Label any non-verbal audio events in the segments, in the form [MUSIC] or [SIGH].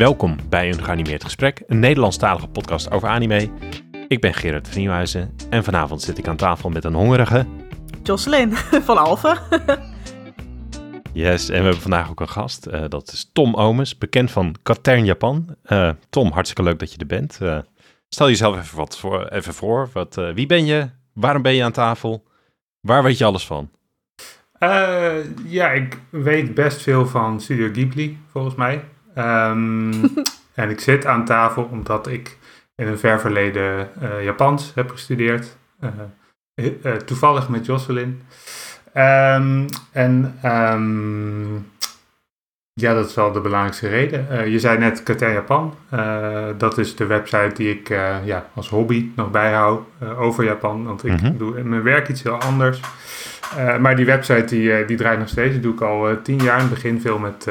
Welkom bij een geanimeerd gesprek, een Nederlandstalige podcast over anime. Ik ben Gerard van Nieuwhuizen en vanavond zit ik aan tafel met een hongerige... Jocelyn [LAUGHS] van Alphen. [LAUGHS] Yes, en we hebben vandaag ook een gast. Uh, dat is Tom Omes, bekend van Katern Japan. Uh, Tom, hartstikke leuk dat je er bent. Uh, stel jezelf even, wat voor, even voor. Wat, wie ben je? Waarom ben je aan tafel? Waar weet je alles van? ja, ik weet best veel van Studio Ghibli, volgens mij. Um, [LAUGHS] en ik zit aan tafel omdat ik in een ver verleden Japans heb gestudeerd. toevallig met Jocelyn. Um, en um, ja, dat is wel de belangrijkste reden. Uh, je zei net Kater Japan. Uh, dat is de website die ik uh, ja, als hobby nog bijhoud over Japan. Want ik mm -hmm. doe in mijn werk iets heel anders. maar die website die, die draait nog steeds. Dat doe ik al tien jaar. In het begin veel met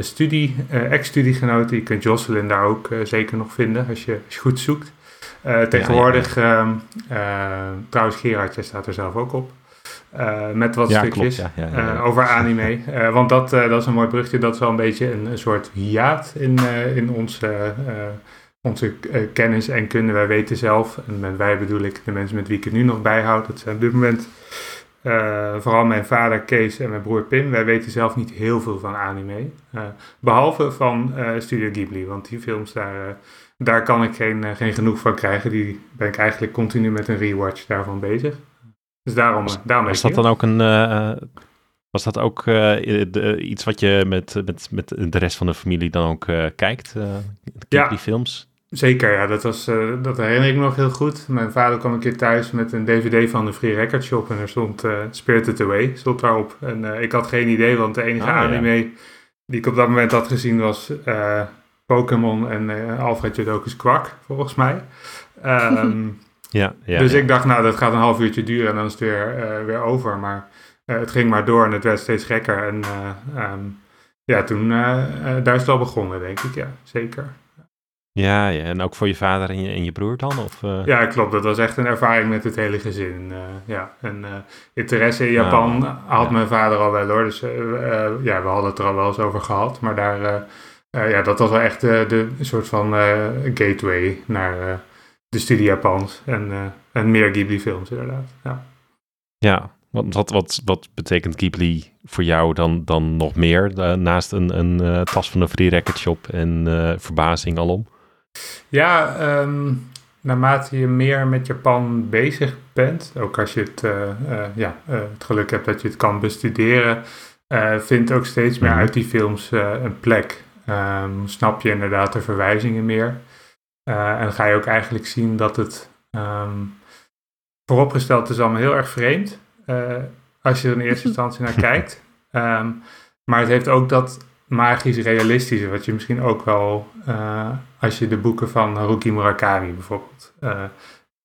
studie, ex-studiegenoten. Je kunt Jocelyn daar ook zeker nog vinden als je, als je goed zoekt. tegenwoordig, ja, ja, ja. trouwens Gerard, jij staat er zelf ook op. Uh, met wat ja, stukjes klopt, ja, ja, uh, over anime. Uh, [LAUGHS] want dat, dat is een mooi brugje. Dat is wel een beetje een, een soort hiaat in, in onze, onze kennis en kunde. Wij weten zelf, en met wij bedoel ik de mensen met wie ik het nu nog bijhoud. Dat zijn op dit moment vooral mijn vader Kees en mijn broer Pim. Wij weten zelf niet heel veel van anime. behalve van Studio Ghibli. Want die films daar, daar kan ik geen, geen genoeg van krijgen. Die ben ik eigenlijk continu met een rewatch daarvan bezig. Dus daarom, was, daarom was dat dan ook een. Was dat ook de, iets wat je met, met, met de rest van de familie dan ook kijkt? ja, die films? Zeker, ja. Dat, was, dat herinner ik me nog heel goed. Mijn vader kwam een keer thuis met een dvd van de Free Record Shop en er stond Spirited Away stond daarop. En ik had geen idee, want de enige oh, anime ja. die ik op dat moment had gezien was Pokémon en Alfred Jodokus Kwak, volgens mij. Um, [LAUGHS] Ja, ja, dus ja. ik dacht, nou, dat gaat een half uurtje duren en dan is het weer, uh, weer over. Maar uh, het ging maar door en het werd steeds gekker. En uh, um, ja, toen, daar is het wel begonnen, denk ik. Ja, zeker. Ja, ja, en ook voor je vader en je, en je broer dan? Of, Ja, klopt. Dat was echt een ervaring met het hele gezin. ja, en interesse in Japan Nou, had ja. mijn vader al wel hoor. Dus ja, we hadden het er al wel eens over gehad. Maar daar, ja, dat was wel echt de soort van gateway naar de studie Japans en, uh, en meer Ghibli-films, inderdaad. Ja, ja wat, wat, wat, wat betekent Ghibli voor jou dan, dan nog meer? Uh, naast een, een uh, tas van een free record shop en verbazing alom? Ja, um, naarmate je meer met Japan bezig bent, ook als je het, ja, het geluk hebt dat je het kan bestuderen, vindt ook steeds meer -hmm. uit die films een plek. Um, snap je inderdaad de verwijzingen meer. En ga je ook eigenlijk zien dat het um, vooropgesteld is allemaal heel erg vreemd. Als je er in eerste [LAUGHS] instantie naar kijkt. Um, maar het heeft ook dat magisch realistische, wat je misschien ook wel, uh, als je de boeken van Haruki Murakami bijvoorbeeld oh,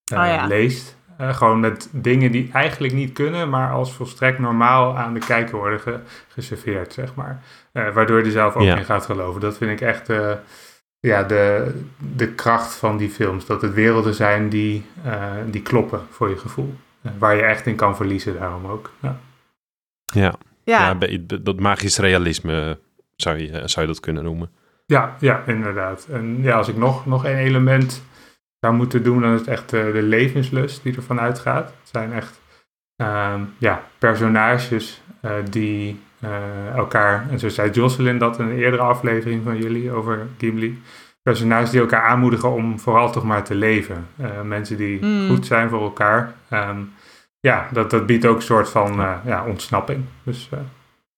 ja. leest. gewoon met dingen die eigenlijk niet kunnen, maar als volstrekt normaal aan de kijker worden ge geserveerd, zeg maar. waardoor je er zelf ook ja. in gaat geloven. Dat vind ik echt ja, de, de kracht van die films. Dat het werelden zijn die, uh, die kloppen voor je gevoel. Uh, waar je echt in kan verliezen, daarom ook. Ja, ja. ja. ja dat magisch realisme zou je, zou je dat kunnen noemen. Ja, ja, inderdaad. En ja, als ik nog, nog één element zou moeten doen, dan is het echt uh, de levenslust die ervan uitgaat. Het zijn echt ja, personages die uh, elkaar, en zo zei Jocelyn dat in een eerdere aflevering van jullie over Ghibli, personages die elkaar aanmoedigen om vooral toch maar te leven. Uh, mensen die mm. goed zijn voor elkaar. Um, ja, dat, dat biedt ook een soort van uh, ja, ontsnapping. Dus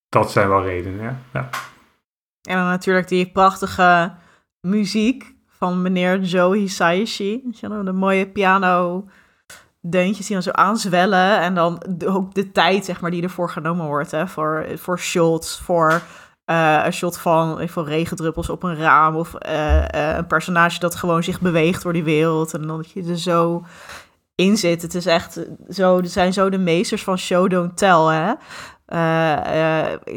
dat zijn wel redenen, ja. ja. En dan natuurlijk die prachtige muziek van meneer Joe Hisaishi. De mooie piano deuntjes die dan zo aanzwellen. En dan ook de tijd, zeg maar, die ervoor genomen wordt. Hè, voor, voor shots, voor uh, een shot van voor regendruppels op een raam. Of uh, uh, een personage dat gewoon zich beweegt door die wereld. En dan dat je er zo in zit. Het is echt zo, er zijn zo de meesters van show don't tell, hè.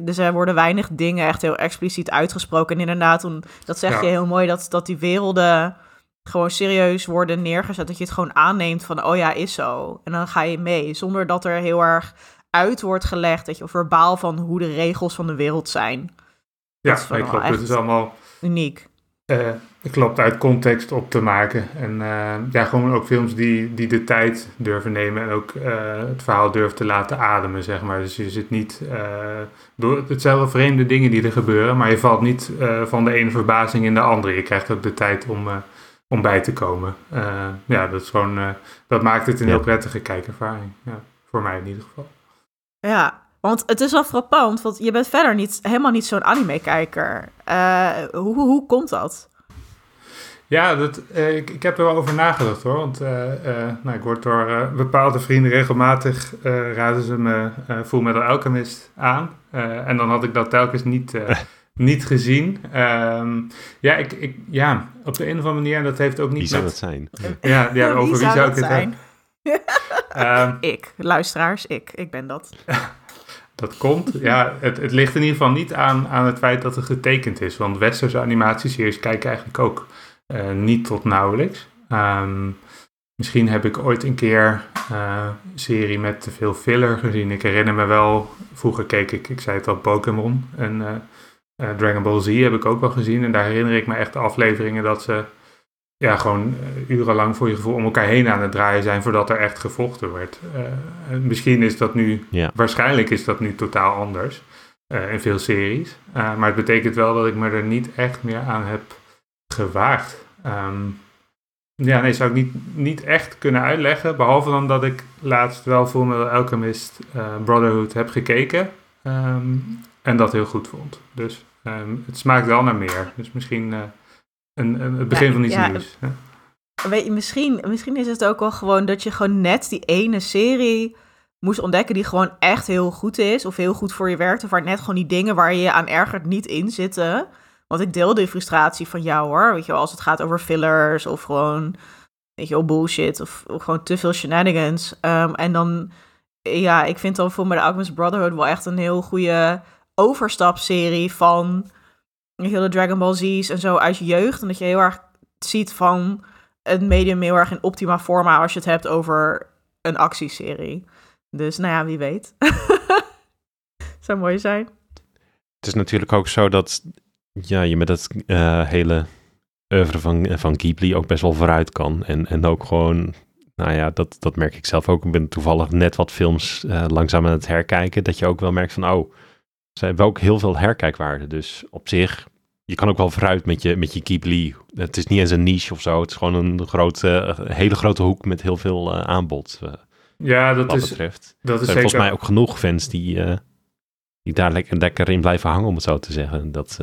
Dus er worden weinig dingen echt heel expliciet uitgesproken. En inderdaad, dat zeg ja. je heel mooi, dat, dat die werelden gewoon serieus worden neergezet. Dat je het gewoon aanneemt van, oh ja, is zo. En dan ga je mee, zonder dat er heel erg uit wordt gelegd, dat je verbaal van hoe de regels van de wereld zijn. Ja, nee, klopt. Het is allemaal uniek. Uh, klopt, uit context op te maken. En uh, ja, gewoon ook films die, die de tijd durven nemen en ook uh, het verhaal durven te laten ademen, zeg maar. Dus je zit niet door hetzelfde vreemde dingen die er gebeuren, maar je valt niet van de ene verbazing in de andere. Je krijgt ook de tijd om, om bij te komen. ja, dat is gewoon, dat maakt het een heel prettige kijkervaring. Ja, voor mij in ieder geval. Ja, want het is wel frappant, want je bent verder niet, helemaal niet zo'n anime-kijker. Uh, hoe, hoe komt dat? Ja, dat, uh, ik, ik heb er wel over nagedacht hoor. Want uh, nou, ik word door bepaalde vrienden regelmatig raden ze me Full Metal Alchemist aan. en dan had ik dat telkens niet, [LAUGHS] niet gezien. Um, ja, ik, ik, ja, op de een of andere manier, en dat heeft ook niet Wie zou het zijn? [LAUGHS] Ja, ja over wie, zou ik het zijn? um, [LAUGHS] ik, luisteraars, ik. Ik ben dat. Dat komt. [LAUGHS] Ja, het, het ligt in ieder geval niet aan, aan het feit dat het getekend is. Want westerse animatieseries kijken eigenlijk ook uh, niet tot nauwelijks. Um, misschien heb ik ooit een keer uh, serie met te veel filler gezien. Ik herinner me wel, vroeger keek ik, ik zei het al, Pokémon en uh, Dragon Ball Z heb ik ook wel gezien. En daar herinner ik me echt de afleveringen dat ze ja, gewoon uh, urenlang voor je gevoel om elkaar heen aan het draaien zijn voordat er echt gevochten werd. Uh, misschien is dat nu, ja. waarschijnlijk is dat nu totaal anders uh, in veel series. maar het betekent wel dat ik me er niet echt meer aan heb gewaagd. Um, ja, nee, zou ik niet, niet echt kunnen uitleggen. Behalve dan dat ik laatst wel voor me Alchemist Brotherhood heb gekeken. Um, en dat heel goed vond. Dus um, het smaakt wel naar meer. Dus misschien een, een, het begin van iets ja, nieuws. Weet je, misschien, misschien is het ook wel gewoon dat je gewoon net die ene serie moest ontdekken die gewoon echt heel goed is. Of heel goed voor je werkt. Of waar net gewoon die dingen waar je je aan ergert niet in zitten. Want ik deel de frustratie van jou hoor. Weet je wel, als het gaat over fillers of gewoon, weet je wel, bullshit. Of, gewoon te veel shenanigans. Um, en dan, ja, ik vind dan voor me de Alchemist Brotherhood wel echt een heel goede overstapserie van hele Dragon Ball Z's en zo uit je jeugd. En dat je heel erg ziet van het medium heel erg in optima forma als je het hebt over een actieserie. Dus nou ja, wie weet. [LAUGHS] Zou mooi zijn. Het is natuurlijk ook zo dat ja, je met het uh, hele oeuvre van, van Ghibli ook best wel vooruit kan. En, en ook gewoon, nou ja, dat, dat merk ik zelf ook. Ik ben toevallig net wat films uh, langzaam aan het herkijken. Dat je ook wel merkt van, oh, ze hebben ook heel veel herkijkwaarde. Dus op zich je kan ook wel vooruit met je, met je Ghibli. Het is niet eens een niche of zo. Het is gewoon een grote, hele grote hoek met heel veel uh, aanbod. Uh, ja, dat is, betreft. Dat is er zijn volgens mij ook genoeg fans die, uh, die daar lekker, lekker in blijven hangen, om het zo te zeggen. Dat,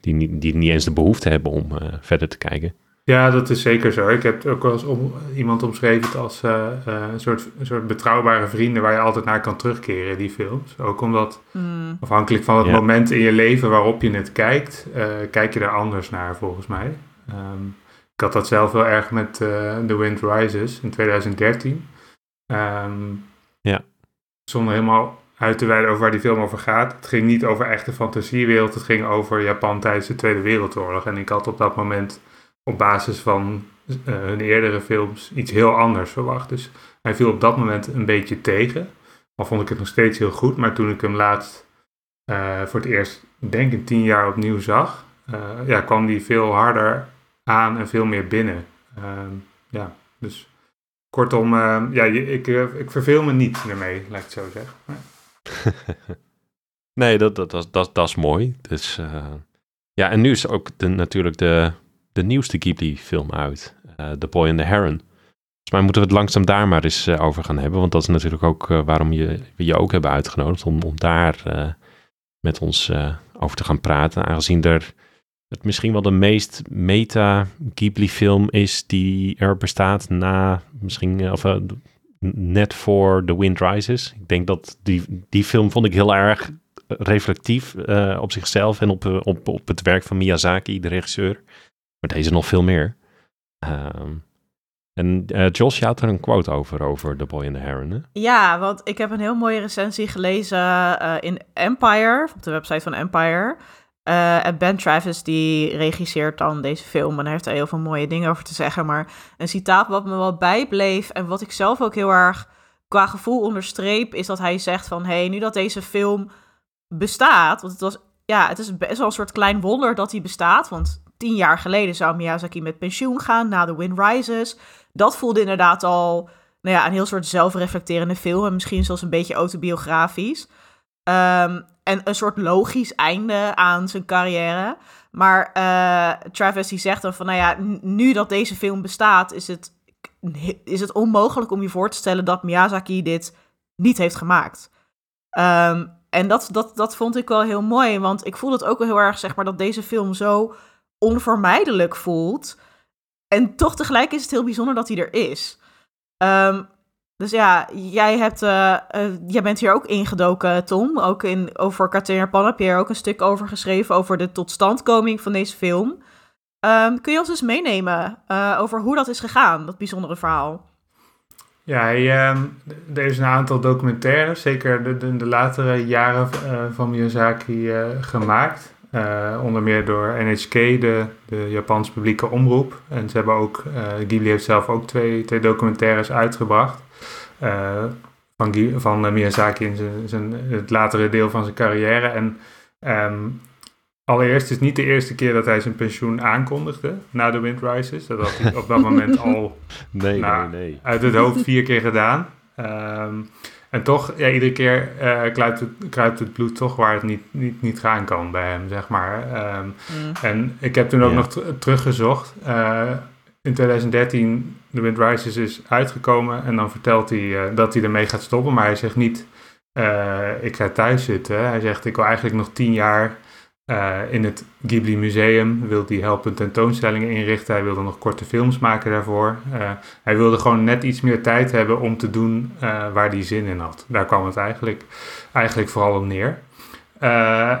die, die niet eens de behoefte hebben om verder te kijken. Ja, dat is zeker zo. Ik heb ook wel eens om, iemand omschreven als uh, uh, een, soort, een soort betrouwbare vrienden waar je altijd naar kan terugkeren, die films. Ook omdat, mm. afhankelijk van het ja. moment in je leven waarop je het kijkt, uh, kijk je er anders naar, volgens mij. Um, ik had dat zelf wel erg met The Wind Rises in 2013. Um, ja. Zonder helemaal uit te wijden over waar die film over gaat. Het ging niet over echte fantasiewereld, het ging over Japan tijdens de Tweede Wereldoorlog. En ik had op dat moment op basis van uh, hun eerdere films iets heel anders verwacht. Dus hij viel op dat moment een beetje tegen. Al vond ik het nog steeds heel goed. Maar toen ik hem laatst uh, voor het eerst, denk ik, tien jaar opnieuw zag, uh, ja, kwam die veel harder aan en veel meer binnen. Ehm, ja, dus kortom, ehm, ja, ik, ik verveel me niet ermee, laat ik het zo zeggen. [LAUGHS] nee, dat, dat, dat, dat, dat is mooi. Dus ja, en nu is ook natuurlijk de de nieuwste Ghibli-film uit. Uh, the Boy and the Heron. Volgens mij moeten we het langzaam daar maar eens uh, over gaan hebben. Want dat is natuurlijk ook uh, waarom je, we je ook hebben uitgenodigd. Om, om daar met ons over te gaan praten. Aangezien er het misschien wel de meest meta-Ghibli-film is die er bestaat na misschien... Of, net voor The Wind Rises. Ik denk dat die, die film vond ik heel erg reflectief op zichzelf en op, op, op het werk van Miyazaki, de regisseur. Maar deze nog veel meer. Um, en uh, Josh, je had er een quote over, over The Boy and the Heron. Hè? Ja, want ik heb een heel mooie recensie gelezen uh, in Empire, op de website van Empire. Uh, en Ben Travis, die regisseert dan deze film en hij heeft er heel veel mooie dingen over te zeggen. Maar een citaat wat me wel bijbleef en wat ik zelf ook heel erg qua gevoel onderstreep, is dat hij zegt van, hé, hey, nu dat deze film bestaat, want het was, ja, het is best wel een soort klein wonder dat hij bestaat, want tien jaar geleden zou Miyazaki met pensioen gaan na The Wind Rises. Dat voelde inderdaad al nou ja, een heel soort zelfreflecterende film. En misschien zelfs een beetje autobiografisch. Ehm, en een soort logisch einde aan zijn carrière. Maar uh, Travis die zegt dan van, nou ja, nu dat deze film bestaat, is het, is het onmogelijk om je voor te stellen dat Miyazaki dit niet heeft gemaakt. Ehm, en dat, dat, dat vond ik wel heel mooi, want ik voel het ook wel heel erg, zeg maar, dat deze film zo onvermijdelijk voelt. En toch tegelijk is het heel bijzonder dat hij er is. Um, dus ja, jij, hebt, uh, jij bent hier ook ingedoken, Tom. Ook in, over Katerina Japan heb je er ook een stuk over geschreven... over de totstandkoming van deze film. Um, kun je ons eens meenemen uh, over hoe dat is gegaan, dat bijzondere verhaal? Ja, hij, uh, er is een aantal documentaires, zeker de, de, de latere jaren van Miyazaki, gemaakt. Onder meer door NHK, de, de Japanse publieke omroep. En ze hebben ook, Ghibli heeft zelf ook twee, twee documentaires uitgebracht. Eh, van, van eh, Miyazaki in zijn, zijn, het latere deel van zijn carrière. En um, allereerst is het niet de eerste keer dat hij zijn pensioen aankondigde na de Wind Rises. Dat had hij op dat moment [LAUGHS] al nee, nou, nee, nee. uit het hoofd vier keer gedaan. Um, en toch, ja, iedere keer uh, kruipt, het, kruipt het bloed toch waar het niet, niet, niet gaan kan bij hem, zeg maar. Um, mm. En ik heb toen ook nog teruggezocht. Uh, in 2013 The Wind Rises is uitgekomen en dan vertelt hij uh, dat hij ermee gaat stoppen. Maar hij zegt niet, uh, ik ga thuis zitten. Hij zegt, ik wil eigenlijk nog tien jaar uh, in het Ghibli Museum. Wil hij helpen tentoonstellingen inrichten. Hij wilde nog korte films maken daarvoor. hij wilde gewoon net iets meer tijd hebben om te doen waar hij zin in had. Daar kwam het eigenlijk, eigenlijk vooral op neer.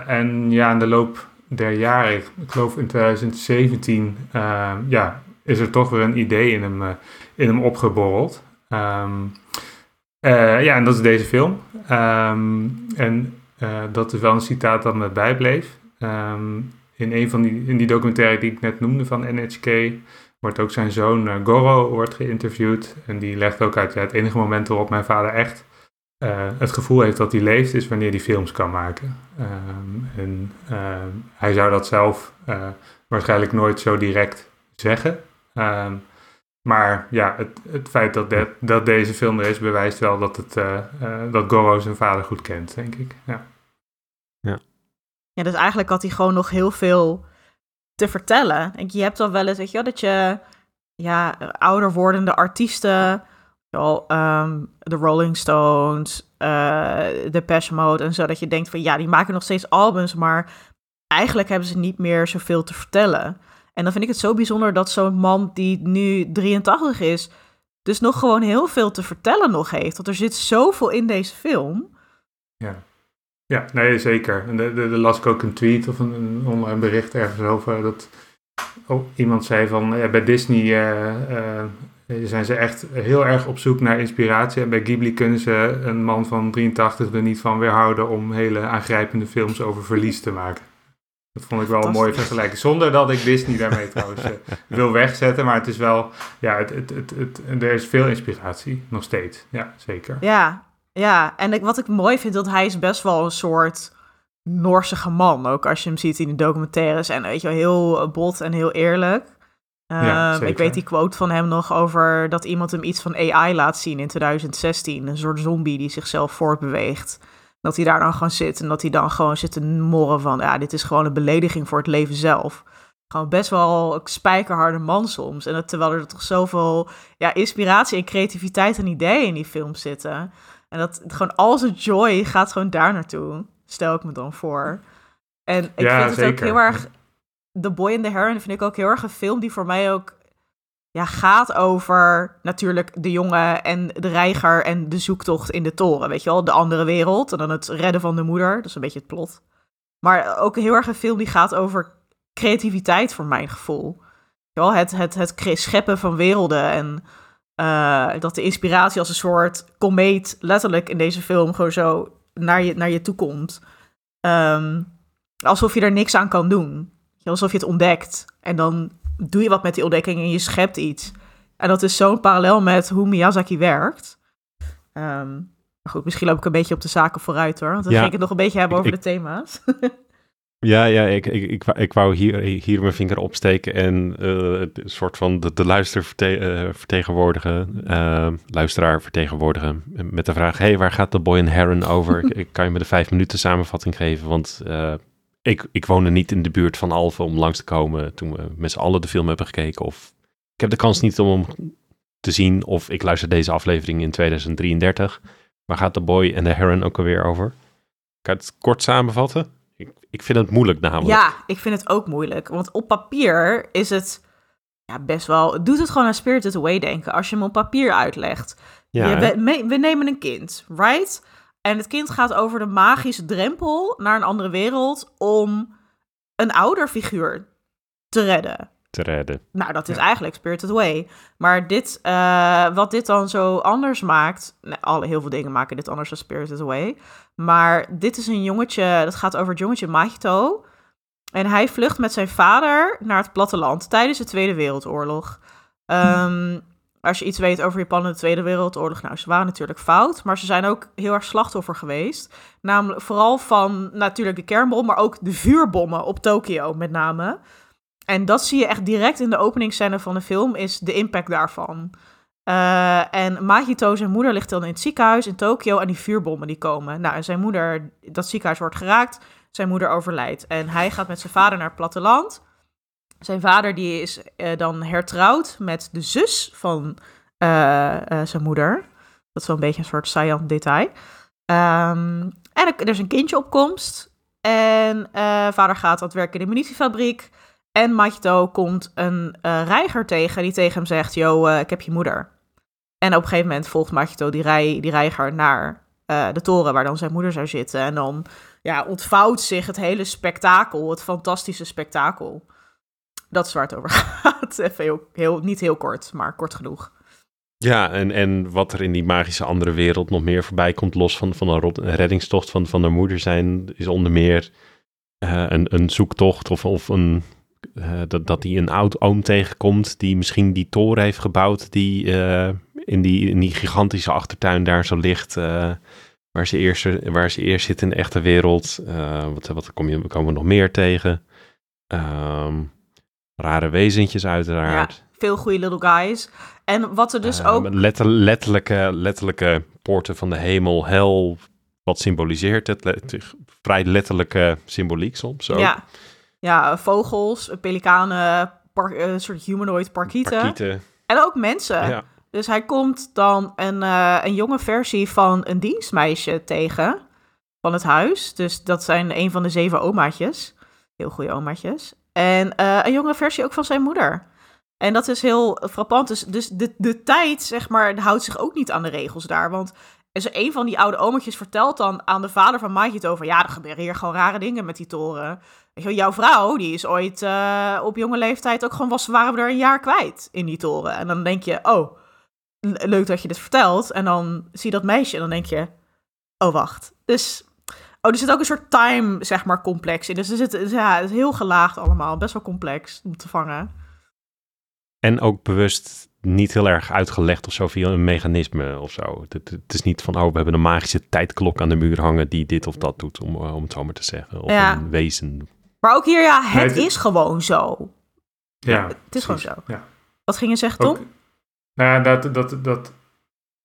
en ja, in de loop der jaren, ik geloof in 2017, ja, is er toch weer een idee in hem, in hem opgeborreld. Uh, ja, en dat is deze film. Um, en dat is wel een citaat dat me bijbleef. Um, in een van die, in die documentaire die ik net noemde van NHK wordt ook zijn zoon Goro wordt geïnterviewd. En die legt ook uit, ja, het enige moment waarop mijn vader echt het gevoel heeft dat hij leeft, is wanneer hij films kan maken. en hij zou dat zelf waarschijnlijk nooit zo direct zeggen. Maar ja, het, het feit dat, dat deze film er is, bewijst wel dat, het, dat Goro zijn vader goed kent, denk ik. Ja. Ja, dus eigenlijk had hij gewoon nog heel veel te vertellen. En je hebt dan wel eens, weet je dat je ja, ouder wordende artiesten, de Rolling Stones, de Pesh Mode en zo, dat je denkt van ja, die maken nog steeds albums, maar eigenlijk hebben ze niet meer zoveel te vertellen. En dan vind ik het zo bijzonder dat zo'n man die nu 83 is, dus nog gewoon heel veel te vertellen nog heeft. Want er zit zoveel in deze film. Ja, ja nee, zeker. En de, de, las ik ook een tweet of een, een online bericht ergens over dat oh, iemand zei van ja, bij Disney uh, uh, zijn ze echt heel erg op zoek naar inspiratie. En bij Ghibli kunnen ze een man van 83 er niet van weerhouden om hele aangrijpende films over verlies te maken. Dat vond ik wel een mooie vergelijking. Zonder dat ik Disney daarmee trouwens uh, [LAUGHS] wil wegzetten. Maar het is wel, ja, het, het, het, er is veel inspiratie, nog steeds. Ja, zeker. Ja, ja. en ik, wat ik mooi vind, dat hij is best wel een soort Noorsige man. Ook als je hem ziet in de documentaires. En weet je wel, heel bot en heel eerlijk. Ja, um, ik weet die quote van hem nog over dat iemand hem iets van AI laat zien in 2016. Een soort zombie die zichzelf voortbeweegt. Dat hij daar dan gewoon zit en dat hij dan gewoon zit te morren van, ja, dit is gewoon een belediging voor het leven zelf. Gewoon best wel spijkerharde man soms. En dat, terwijl er toch zoveel ja, inspiratie en creativiteit en ideeën in die film zitten. En dat gewoon al zijn joy gaat gewoon daar naartoe, stel ik me dan voor. En ik ja, vind het ook heel erg... The Boy and the Heron vind ik ook heel erg een film die voor mij ook ja, gaat over natuurlijk de jongen en de reiger en de zoektocht in de toren. Weet je wel, de andere wereld en dan het redden van de moeder. Dat is een beetje het plot. Maar ook heel erg een film die gaat over creativiteit, voor mijn gevoel. Wel, het, het, het scheppen van werelden en uh, dat de inspiratie als een soort komeet letterlijk in deze film gewoon zo naar je, naar je toe komt. Um, alsof je er niks aan kan doen. Alsof je het ontdekt. En dan doe je wat met die ontdekking en je schept iets. En dat is zo'n parallel met hoe Miyazaki werkt. Um, maar goed, misschien loop ik een beetje op de zaken vooruit hoor. Want dan ja, ging ik het nog een beetje hebben over de thema's. [LAUGHS] Ja, ja ik, ik, ik, wou- ik wou hier, hier mijn vinger opsteken en eh, een soort van de, de luister verte- eh, vertegenwoordigen, eh, luisteraar vertegenwoordigen met de vraag, hey, waar gaat The Boy and Heron over? [LAUGHS] Ik- kan je me de vijf minuten samenvatting geven, want eh, ik, ik woonde niet in de buurt van Alphen om langs te komen toen we met z'n allen de film hebben gekeken. Of ik heb de kans niet om hem te zien of ik luister deze aflevering in 2033. Waar gaat The Boy and the Heron ook alweer over? Kan je het kort samenvatten? Ik, ik vind het moeilijk namelijk. Ja, ik vind het ook moeilijk. Want op papier is het ja, best wel... Het doet het gewoon aan Spirited Away denken. Als je hem op papier uitlegt. Ja, Je- we, we nemen een kind, right? En het kind gaat over de magische drempel naar een andere wereld... om een ouderfiguur te redden. Te redden. Nou, dat is Ja. eigenlijk Spirited Away. Maar dit, eh, wat dit dan zo anders maakt... Nee, alle, heel veel dingen maken dit anders dan Spirited Away. Maar dit is een jongetje... Dat gaat over het jongetje Mahito. En hij vlucht met zijn vader naar het platteland... tijdens de Tweede Wereldoorlog. Ehm, als je iets weet over Japan in de Tweede Wereldoorlog... Nou, ze waren natuurlijk fout. Maar ze zijn ook heel erg slachtoffer geweest. Namelijk vooral van natuurlijk de kernbom... maar ook de vuurbommen op Tokio met name... En dat zie je echt direct in de openingsscène van de film, is de impact daarvan. Eh, en Mahito, zijn moeder, ligt dan in het ziekenhuis in Tokio en die vuurbommen die komen. Nou, en zijn moeder, dat ziekenhuis wordt geraakt, zijn moeder overlijdt. En hij gaat met zijn vader naar het platteland. Zijn vader die is eh, dan hertrouwd met de zus van eh, zijn moeder. Dat is wel een beetje een soort saillant detail. Ehm, en er, er is een kindje op komst. En vader gaat aan het werk in de munitiefabriek. En Mahito komt een eh, reiger tegen die tegen hem zegt: Yo, eh, ik heb je moeder. En op een gegeven moment volgt Mahito die, rei, die reiger naar eh, de toren waar dan zijn moeder zou zitten. En dan ja, ontvouwt zich het hele spektakel, het fantastische spektakel. Dat is waar het over [LAUGHS] gaat. Even heel, niet heel kort, maar kort genoeg. Ja, en, en wat er in die magische andere wereld nog meer voorbij komt, los van, van een, reddingstocht van, van de moeder zijn, is onder meer een, een zoektocht of, of een, eh, dat, dat hij een oud oom tegenkomt die misschien die toren heeft gebouwd die eh, in, die in die gigantische achtertuin daar zo ligt, eh, waar, ze eerst, waar ze eerst zit in de echte wereld. Wat, wat kom je, komen we nog meer tegen? Ehm, rare wezentjes uiteraard. Veel goede little guys. En wat er dus ook. letter- letterlijke, letterlijke poorten van de hemel, hel, wat symboliseert het? Vrij letterlijke symboliek soms ook. Ja, ja, vogels, pelikanen, par, eh, een soort humanoid parkieten. Parkieten. En ook mensen. Ja. Dus hij komt dan een, eh, een jonge versie van een dienstmeisje tegen van het huis. Dus dat zijn een van de zeven omaatjes. Heel goede omaatjes. En eh, een jonge versie ook van zijn moeder. En dat is heel frappant. Dus, dus de, de tijd, zeg maar, houdt zich ook niet aan de regels daar. Want dus een van die oude omertjes vertelt dan aan de vader van Mahito over... ja, er gebeuren hier gewoon rare dingen met die toren. Weet jouw vrouw, die is ooit eh, op jonge leeftijd ook gewoon... Was, waren we er een jaar kwijt in die toren. En dan denk je, oh, le- leuk dat je dit vertelt. En dan zie je dat meisje en dan denk je, oh, wacht. Dus, oh, er zit ook een soort time, zeg maar, complex in. Dus er zit, ja, het is heel gelaagd allemaal. Best wel complex om te vangen. En ook bewust niet heel erg uitgelegd of zo via een mechanisme of zo. Het, het is niet van, oh, we hebben een magische tijdklok aan de muur hangen die dit of dat doet, om, eh, om het zo maar te zeggen. Of Ja. een wezen. Maar ook hier, ja, het Nee, is gewoon zo. Ja, het is gewoon zo. Ja. Wat ging je zeggen, Tom? Ook, nou ja, dat, dat, dat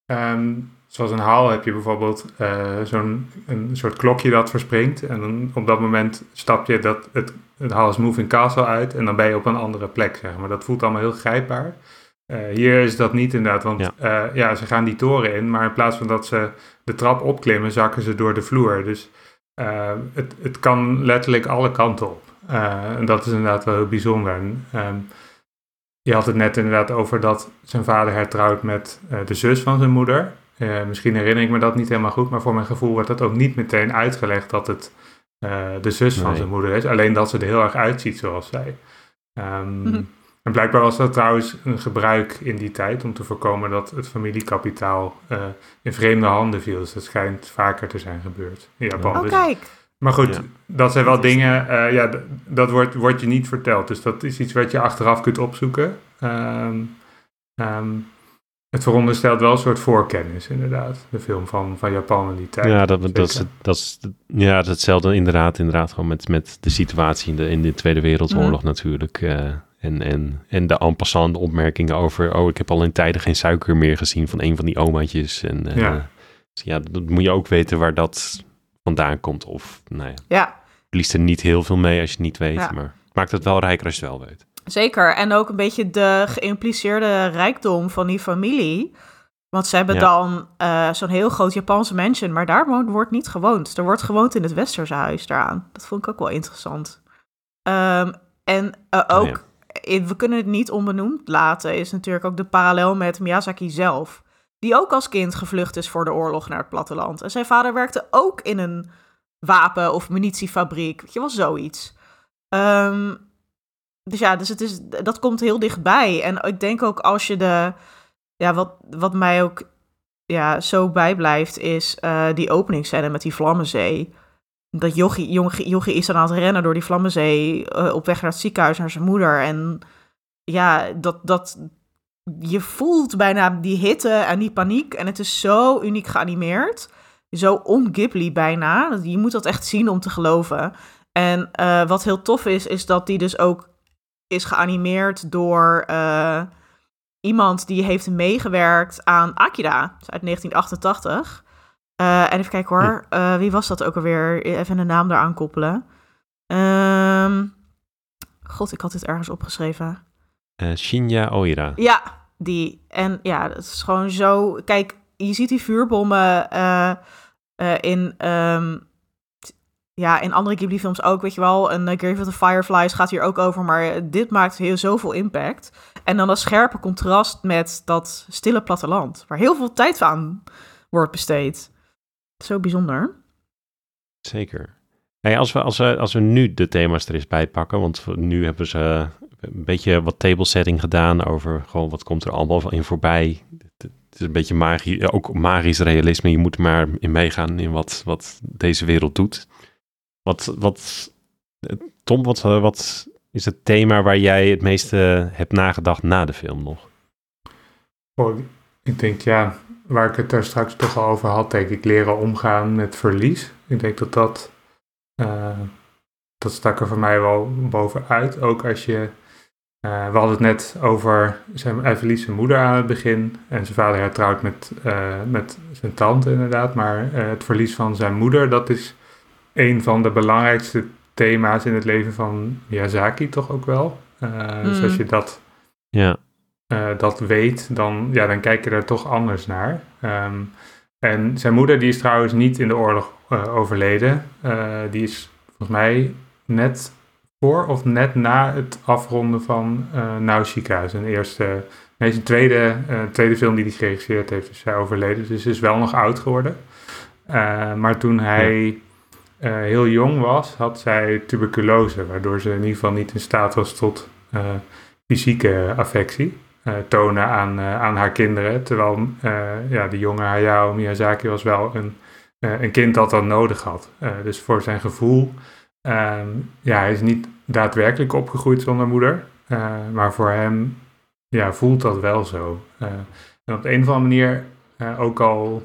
ehm, zoals een haal heb je bijvoorbeeld eh, zo'n een soort klokje dat verspringt. En dan op dat moment stap je dat, het, het Hall's Moving Castle uit en dan ben je op een andere plek, zeg maar. Dat voelt allemaal heel grijpbaar. Eh, hier is dat niet inderdaad, want Ja. ja. ja, ze gaan die toren in, maar in plaats van dat ze de trap opklimmen, zakken ze door de vloer. Dus eh, het, het kan letterlijk alle kanten op. Eh, en dat is inderdaad wel heel bijzonder. En, ehm, je had het net inderdaad over dat zijn vader hertrouwt met eh, de zus van zijn moeder. Misschien herinner ik me dat niet helemaal goed, maar voor mijn gevoel wordt dat ook niet meteen uitgelegd dat het de zus van zijn moeder is. Alleen dat ze er heel erg uitziet zoals zij. Mhm. En blijkbaar was dat trouwens een gebruik in die tijd om te voorkomen dat het familiekapitaal eh, in vreemde handen viel. Dus dat schijnt vaker te zijn gebeurd in Japan. Oh, Dus- kijk. maar goed, Ja. dat zijn wel dingen, eh, ja, dat wordt, wordt je niet verteld. Dus dat is iets wat je achteraf kunt opzoeken. Ehm, ehm, het veronderstelt wel een soort voorkennis, inderdaad. De film van, van Japan in die tijd. Ja, dat, dat, is, dat, is, ja, dat is hetzelfde inderdaad, inderdaad gewoon met, met de situatie in de, in de Tweede Wereldoorlog Mhm. natuurlijk. eh, en, en, en de en passant opmerkingen over, oh, ik heb al in tijden geen suiker meer gezien van een van die omaatjes. En eh, Ja. dus ja, dat moet je ook weten waar dat vandaan komt. Of, nou ja, Ja, je er niet heel veel mee als je het niet weet, Ja. maar maakt het wel rijker als je het wel weet. zeker. En ook een beetje de geïmpliceerde rijkdom van die familie. Want ze hebben Ja. dan eh, zo'n heel groot Japanse mansion, maar daar wo- wordt niet gewoond. Er wordt gewoond in het Westerse huis daaraan. Dat vond ik ook wel interessant. Ehm, en eh, Oh, ook, we kunnen het niet onbenoemd laten, is natuurlijk ook de parallel met Miyazaki zelf. Die ook als kind gevlucht is voor de oorlog naar het platteland. En zijn vader werkte ook in een wapen- of munitiefabriek. Weet je wel, zoiets. Ehm, dus ja, dus het is, dat komt heel dichtbij. En ik denk ook als je de... Ja, wat, wat mij ook ja, zo bijblijft, is eh, die openingsscène met die Vlammenzee. Dat Jochie, is dan aan het rennen door die Vlammenzee eh, op weg naar het ziekenhuis, naar zijn moeder. En ja, dat, dat, je voelt bijna die hitte en die paniek. En het is zo uniek geanimeerd. Zo on-Ghibli bijna. Je moet dat echt zien om te geloven. En eh, wat heel tof is, is dat die dus ook is geanimeerd door eh, iemand die heeft meegewerkt aan Akira. Uit 1988. Eh, en even kijken hoor, eh, wie was dat ook alweer? Even een naam eraan koppelen. Ehm, God, ik had dit ergens opgeschreven. Eh, Shinya Oira. Ja, die. En ja, dat is gewoon zo. Kijk, je ziet die vuurbommen in. ehm, ja, in andere Ghibli-films ook, weet je wel. Een uh, Grave of the Fireflies gaat hier ook over, maar dit maakt heel zoveel impact. En dan dat scherpe contrast met dat stille platteland, waar heel veel tijd aan wordt besteed. Zo bijzonder. Zeker. Hey, als, we, als, we, als we nu de thema's er eens bij pakken, want nu hebben ze een beetje wat table setting gedaan over gewoon wat komt er allemaal in voorbij. Het, is een beetje magie, ook magisch realisme. Je moet er maar in meegaan in wat, wat deze wereld doet. Wat, wat, Tom, wat, eh, wat is het thema waar jij het meeste hebt nagedacht na de film nog? Oh, ik denk, ja, waar ik het daar straks toch al over had, denk ik, leren omgaan met verlies. Ik denk dat dat, eh, dat stak er voor mij wel bovenuit. Ook als je, eh, we hadden het net over, zijn, hij verliest zijn moeder aan het begin en zijn vader hertrouwt met, eh, met zijn tante inderdaad. Maar eh, het verlies van zijn moeder, dat is een van de belangrijkste thema's in het leven van Miyazaki toch ook wel. Eh, Dus Mm. als je dat Ja, eh, dat weet, dan, ja, dan kijk je er toch anders naar. Ehm, en zijn moeder die is trouwens niet in de oorlog eh, overleden. Eh, die is volgens mij net voor of net na het afronden van eh Nausicaa. Zijn eerste, nee, zijn tweede, tweede film die hij geregisseerd heeft, is hij overleden. Dus is wel nog oud geworden. Maar toen hij heel jong was, had zij tuberculose, waardoor ze in ieder geval niet in staat was tot fysieke affectie tonen aan, eh, aan haar kinderen. Terwijl eh, ja, de jonge Hayao Miyazaki was wel een, eh, een kind dat dat nodig had. Eh, dus voor zijn gevoel, ehm, ja, hij is niet daadwerkelijk opgegroeid zonder moeder. eh, maar voor hem ja, voelt dat wel zo. Eh, en op de een of andere manier, eh, ook al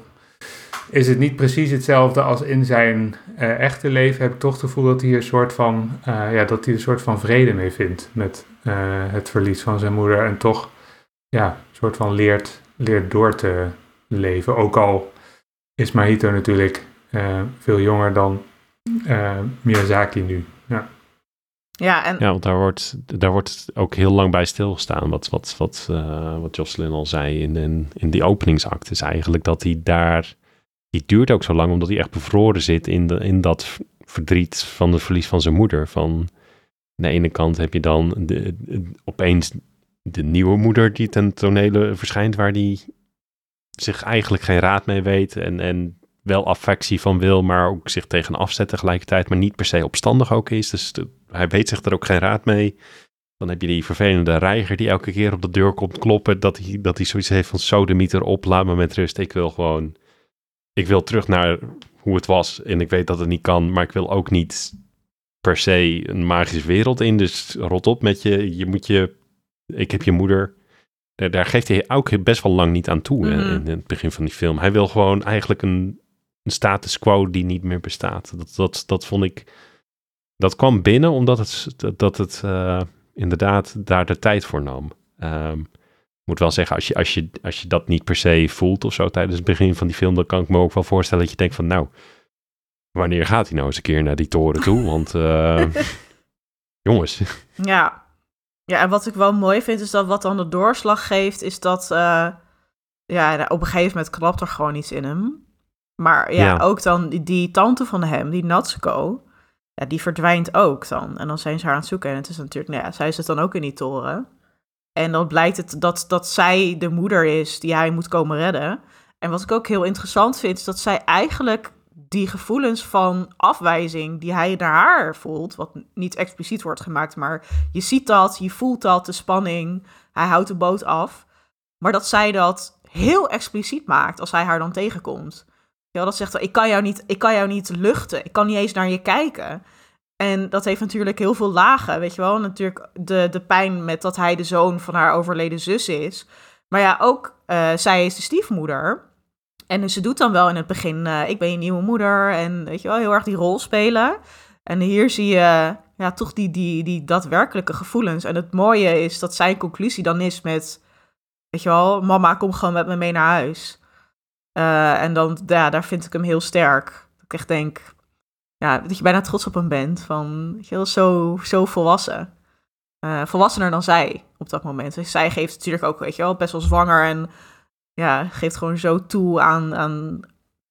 is het niet precies hetzelfde als in zijn eh, echte leven, heb ik toch het gevoel dat hij een soort van, eh, ja, dat hij een soort van vrede mee vindt met eh, het verlies van zijn moeder. En toch ja, een soort van leert, leert door te leven. Ook al is Mahito natuurlijk eh, veel jonger dan eh, Miyazaki nu. Ja. Ja, en Ja, want daar wordt, daar wordt ook heel lang bij stilgestaan. Wat, wat, wat, eh, wat Jocelyn al zei in, in, in die openingsact is eigenlijk dat hij daar... Die duurt ook zo lang omdat hij echt bevroren zit in, de, in dat verdriet van het verlies van zijn moeder. Van, aan de ene kant heb je dan de, de- opeens de nieuwe moeder die ten tonele verschijnt... waar die zich eigenlijk geen raad mee weet en, en wel affectie van wil... maar ook zich tegen afzet tegelijkertijd... maar niet per se opstandig ook is. Dus hij weet zich er ook geen raad mee. Dan heb je die vervelende reiger die elke keer op de deur komt kloppen. Dat hij, dat hij zoiets heeft van sodemieter op, laat me met rust. Ik wil gewoon, ik wil terug naar hoe het was. En ik weet dat het niet kan, maar ik wil ook niet per se een magische wereld in. Dus rot op met je, je moet je, ik heb je moeder. daar- daar geeft hij ook best wel lang niet aan toe Mhm. in het begin van die film. Hij wil gewoon eigenlijk een, een status quo die niet meer bestaat. Dat, dat, dat vond ik, dat kwam binnen omdat het, dat- het eh, inderdaad daar de tijd voor nam. Ik moet wel zeggen, als je, als, je, als je dat niet per se voelt of zo tijdens het begin van die film, dan kan ik me ook wel voorstellen dat je denkt van, nou, wanneer gaat hij nou eens een keer naar die toren toe? [LAUGHS] Want, eh, [LAUGHS] jongens, Ja. Ja, en wat ik wel mooi vind, is dat wat dan de doorslag geeft, is dat, eh, ja, op een gegeven moment klapt er gewoon iets in hem. Maar ja, Ja. ook dan die, die tante van hem, die Natsuko, ja, die verdwijnt ook dan. En dan zijn ze haar aan het zoeken. En het is natuurlijk, nou ja, zij zit dan ook in die toren. En dan blijkt het dat, dat zij de moeder is die hij moet komen redden. En wat ik ook heel interessant vind, is dat zij eigenlijk die gevoelens van afwijzing die hij naar haar voelt, wat niet expliciet wordt gemaakt, maar je ziet dat, je voelt dat, de spanning, hij houdt de boot af. Maar dat zij dat heel expliciet maakt als hij haar dan tegenkomt. Ja, dat zegt, ik kan, jou niet, ik kan jou niet luchten, ik kan niet eens naar je kijken. En dat heeft natuurlijk heel veel lagen, weet je wel. Natuurlijk de, de pijn met dat hij de zoon van haar overleden zus is. Maar ja, ook eh, zij is de stiefmoeder. En ze doet dan wel in het begin, eh, ik ben je nieuwe moeder. En weet je wel, heel erg die rol spelen. En hier zie je ja, toch die, die, die daadwerkelijke gevoelens. En het mooie is dat zijn conclusie dan is met... Weet je wel, mama, kom gewoon met me mee naar huis. Eh, en dan, ja, daar vind ik hem heel sterk. Ik echt denk, ja, dat je bijna trots op hem bent. Van, weet je wel, zo, zo volwassen. Eh, volwassener dan zij op dat moment. Dus zij geeft natuurlijk ook, weet je wel, best wel zwanger. En ja, geeft gewoon zo toe aan, aan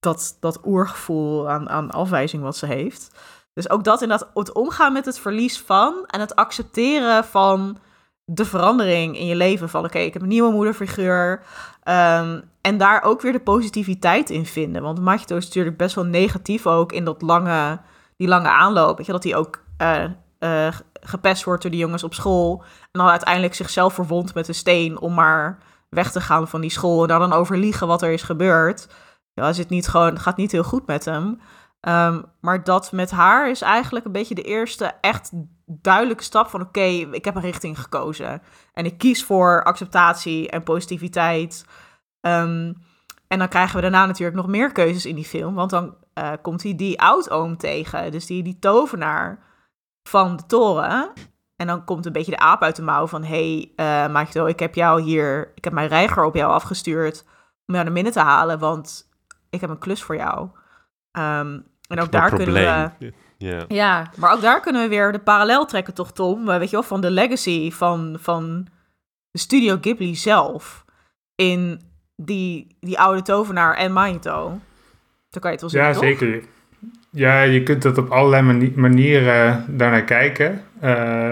dat, dat oergevoel, aan, aan afwijzing wat ze heeft. Dus ook dat inderdaad, het omgaan met het verlies van en het accepteren van de verandering in je leven. Van oké, ik heb een nieuwe moederfiguur. ehm, en daar ook weer de positiviteit in vinden. Want Machito is natuurlijk best wel negatief ook in dat lange, die lange aanloop. Weet je, dat hij ook eh, eh, gepest wordt door die jongens op school. En dan uiteindelijk zichzelf verwondt met een steen om maar weg te gaan van die school. En daar dan over liegen wat er is gebeurd. Ja, is het niet gewoon, gaat niet heel goed met hem. Ehm, maar dat met haar is eigenlijk een beetje de eerste echt duidelijke stap van oké, ik heb een richting gekozen. En ik kies voor acceptatie en positiviteit. Ehm, en dan krijgen we daarna natuurlijk nog meer keuzes in die film. Want dan eh, komt hij die oudoom tegen. Dus die, die tovenaar van de toren. En dan komt een beetje de aap uit de mouw van... Hé, hey, uh, ik heb jou hier... Ik heb mijn reiger op jou afgestuurd om jou naar binnen te halen. Want ik heb een klus voor jou. Um, en ook daar kunnen we... Yeah. Ja, maar ook daar kunnen we weer de parallel trekken, toch, Tom? Weet je wel, van de legacy van, van de Studio Ghibli zelf. In die, die oude tovenaar en Mahito. Dan kan je het wel zien, Ja, toch? zeker. Ja, je kunt het op allerlei mani manieren daarnaar kijken. Uh,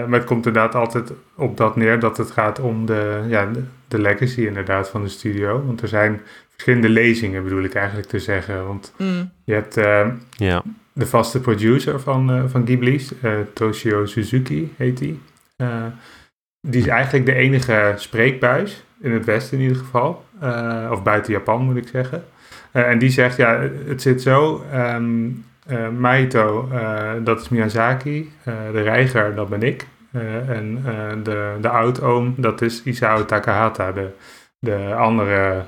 maar het komt inderdaad altijd op dat neer dat het gaat om de, ja, de, de legacy inderdaad van de studio. Want er zijn verschillende lezingen, bedoel ik eigenlijk te zeggen. Want mm. je hebt uh, ja. de vaste producer van, uh, van Ghibli's, uh, Toshio Suzuki heet die. Uh, die is eigenlijk de enige spreekbuis, in het Westen in ieder geval. Uh, of buiten Japan moet ik zeggen. Uh, en die zegt, ja, het zit zo. Um, uh, Maito, uh, dat is Miyazaki. Uh, de reiger, dat ben ik. Uh, en de, de oudoom, dat is Isao Takahata, de, de andere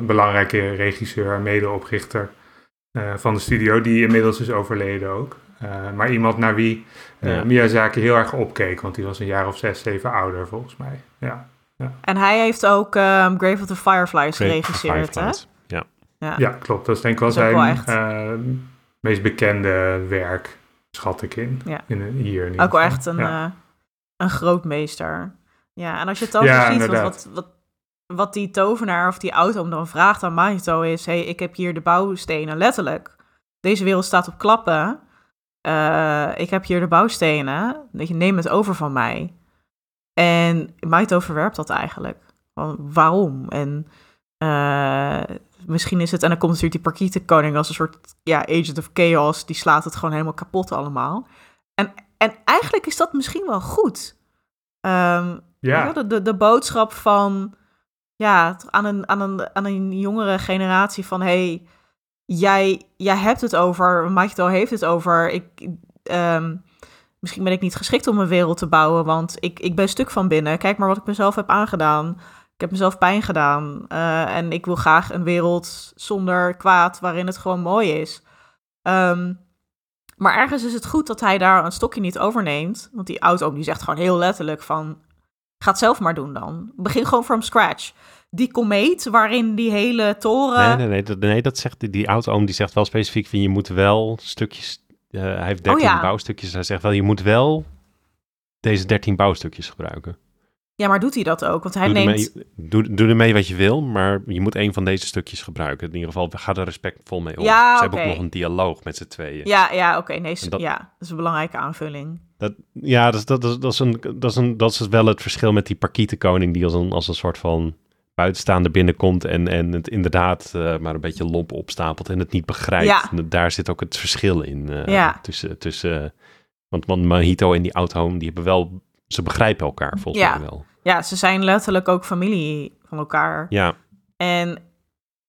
belangrijke regisseur en medeoprichter van de studio, die inmiddels is overleden ook. maar iemand naar wie ja. Miyazaki heel erg opkeek, want die was een jaar of zes, zeven ouder volgens mij. Ja. ja. En hij heeft ook um, Grave of the Fireflies geregisseerd, hè? Ja. Ja. ja, klopt. Dat is denk ik wel zijn wel uh, meest bekende werk, schat ik in. Ja. in hier. In ook wel echt een, ja. uh, een grootmeester. Ja, en als je het dan ja, ziet, wat, wat, wat, die tovenaar of die auto dan vraagt aan Mahito is... hey, ik heb hier de bouwstenen, letterlijk. Deze wereld staat op klappen. Uh, ik heb hier de bouwstenen. Je neem het over van mij. En Mahito verwerpt dat eigenlijk. Waarom? En uh, misschien is het... En dan komt natuurlijk die Parkietenkoning als een soort ja, agent of chaos. Die slaat het gewoon helemaal kapot allemaal. En, en eigenlijk is dat misschien wel goed. Um, ja. De, de, de boodschap van... Ja, aan een, aan een, aan een jongere generatie van... Hey, jij, jij hebt het over... Mahito heeft het over... Ik, um, misschien ben ik niet geschikt om een wereld te bouwen... want ik, ik ben stuk van binnen. Kijk maar wat ik mezelf heb aangedaan Ik heb mezelf pijn gedaan. eh, en ik wil graag een wereld zonder kwaad waarin het gewoon mooi is. Ehm, maar ergens is het goed dat hij daar een stokje niet overneemt. Want die oud-oom die zegt gewoon heel letterlijk van... Ga het zelf maar doen dan. Begin gewoon from scratch. Die komeet waarin die hele toren... Nee, nee, nee, dat, nee, dat zegt die, die oud-oom, die zegt wel specifiek van je moet wel stukjes, eh, hij heeft 13 Oh ja. bouwstukjes, hij zegt wel je moet wel deze 13 bouwstukjes gebruiken. Ja, maar doet hij dat ook? Want hij doe, neemt... ermee, doe, doe ermee wat je wil, maar je moet een van deze stukjes gebruiken. In ieder geval, ga er respectvol mee om. Ja, Ze hebben ook nog een dialoog met z'n tweeën. Ja, ja, oké. nee, dat- ja, dat is een belangrijke aanvulling. Dat, ja, dat, is- dat, is- dat, is een, dat, is een, dat is wel het verschil met die parkietenkoning die als een, als een soort van buitenstaander binnenkomt en, en het inderdaad eh, maar een beetje lomp opstapelt en het niet begrijpt. Ja. En daar zit ook het verschil in. eh, Ja. Tussen, tussen, want, want Mahito en die oud-home, die hebben wel, ze begrijpen elkaar volgens Ja. mij wel. Ja, ze zijn letterlijk ook familie van elkaar. Ja, En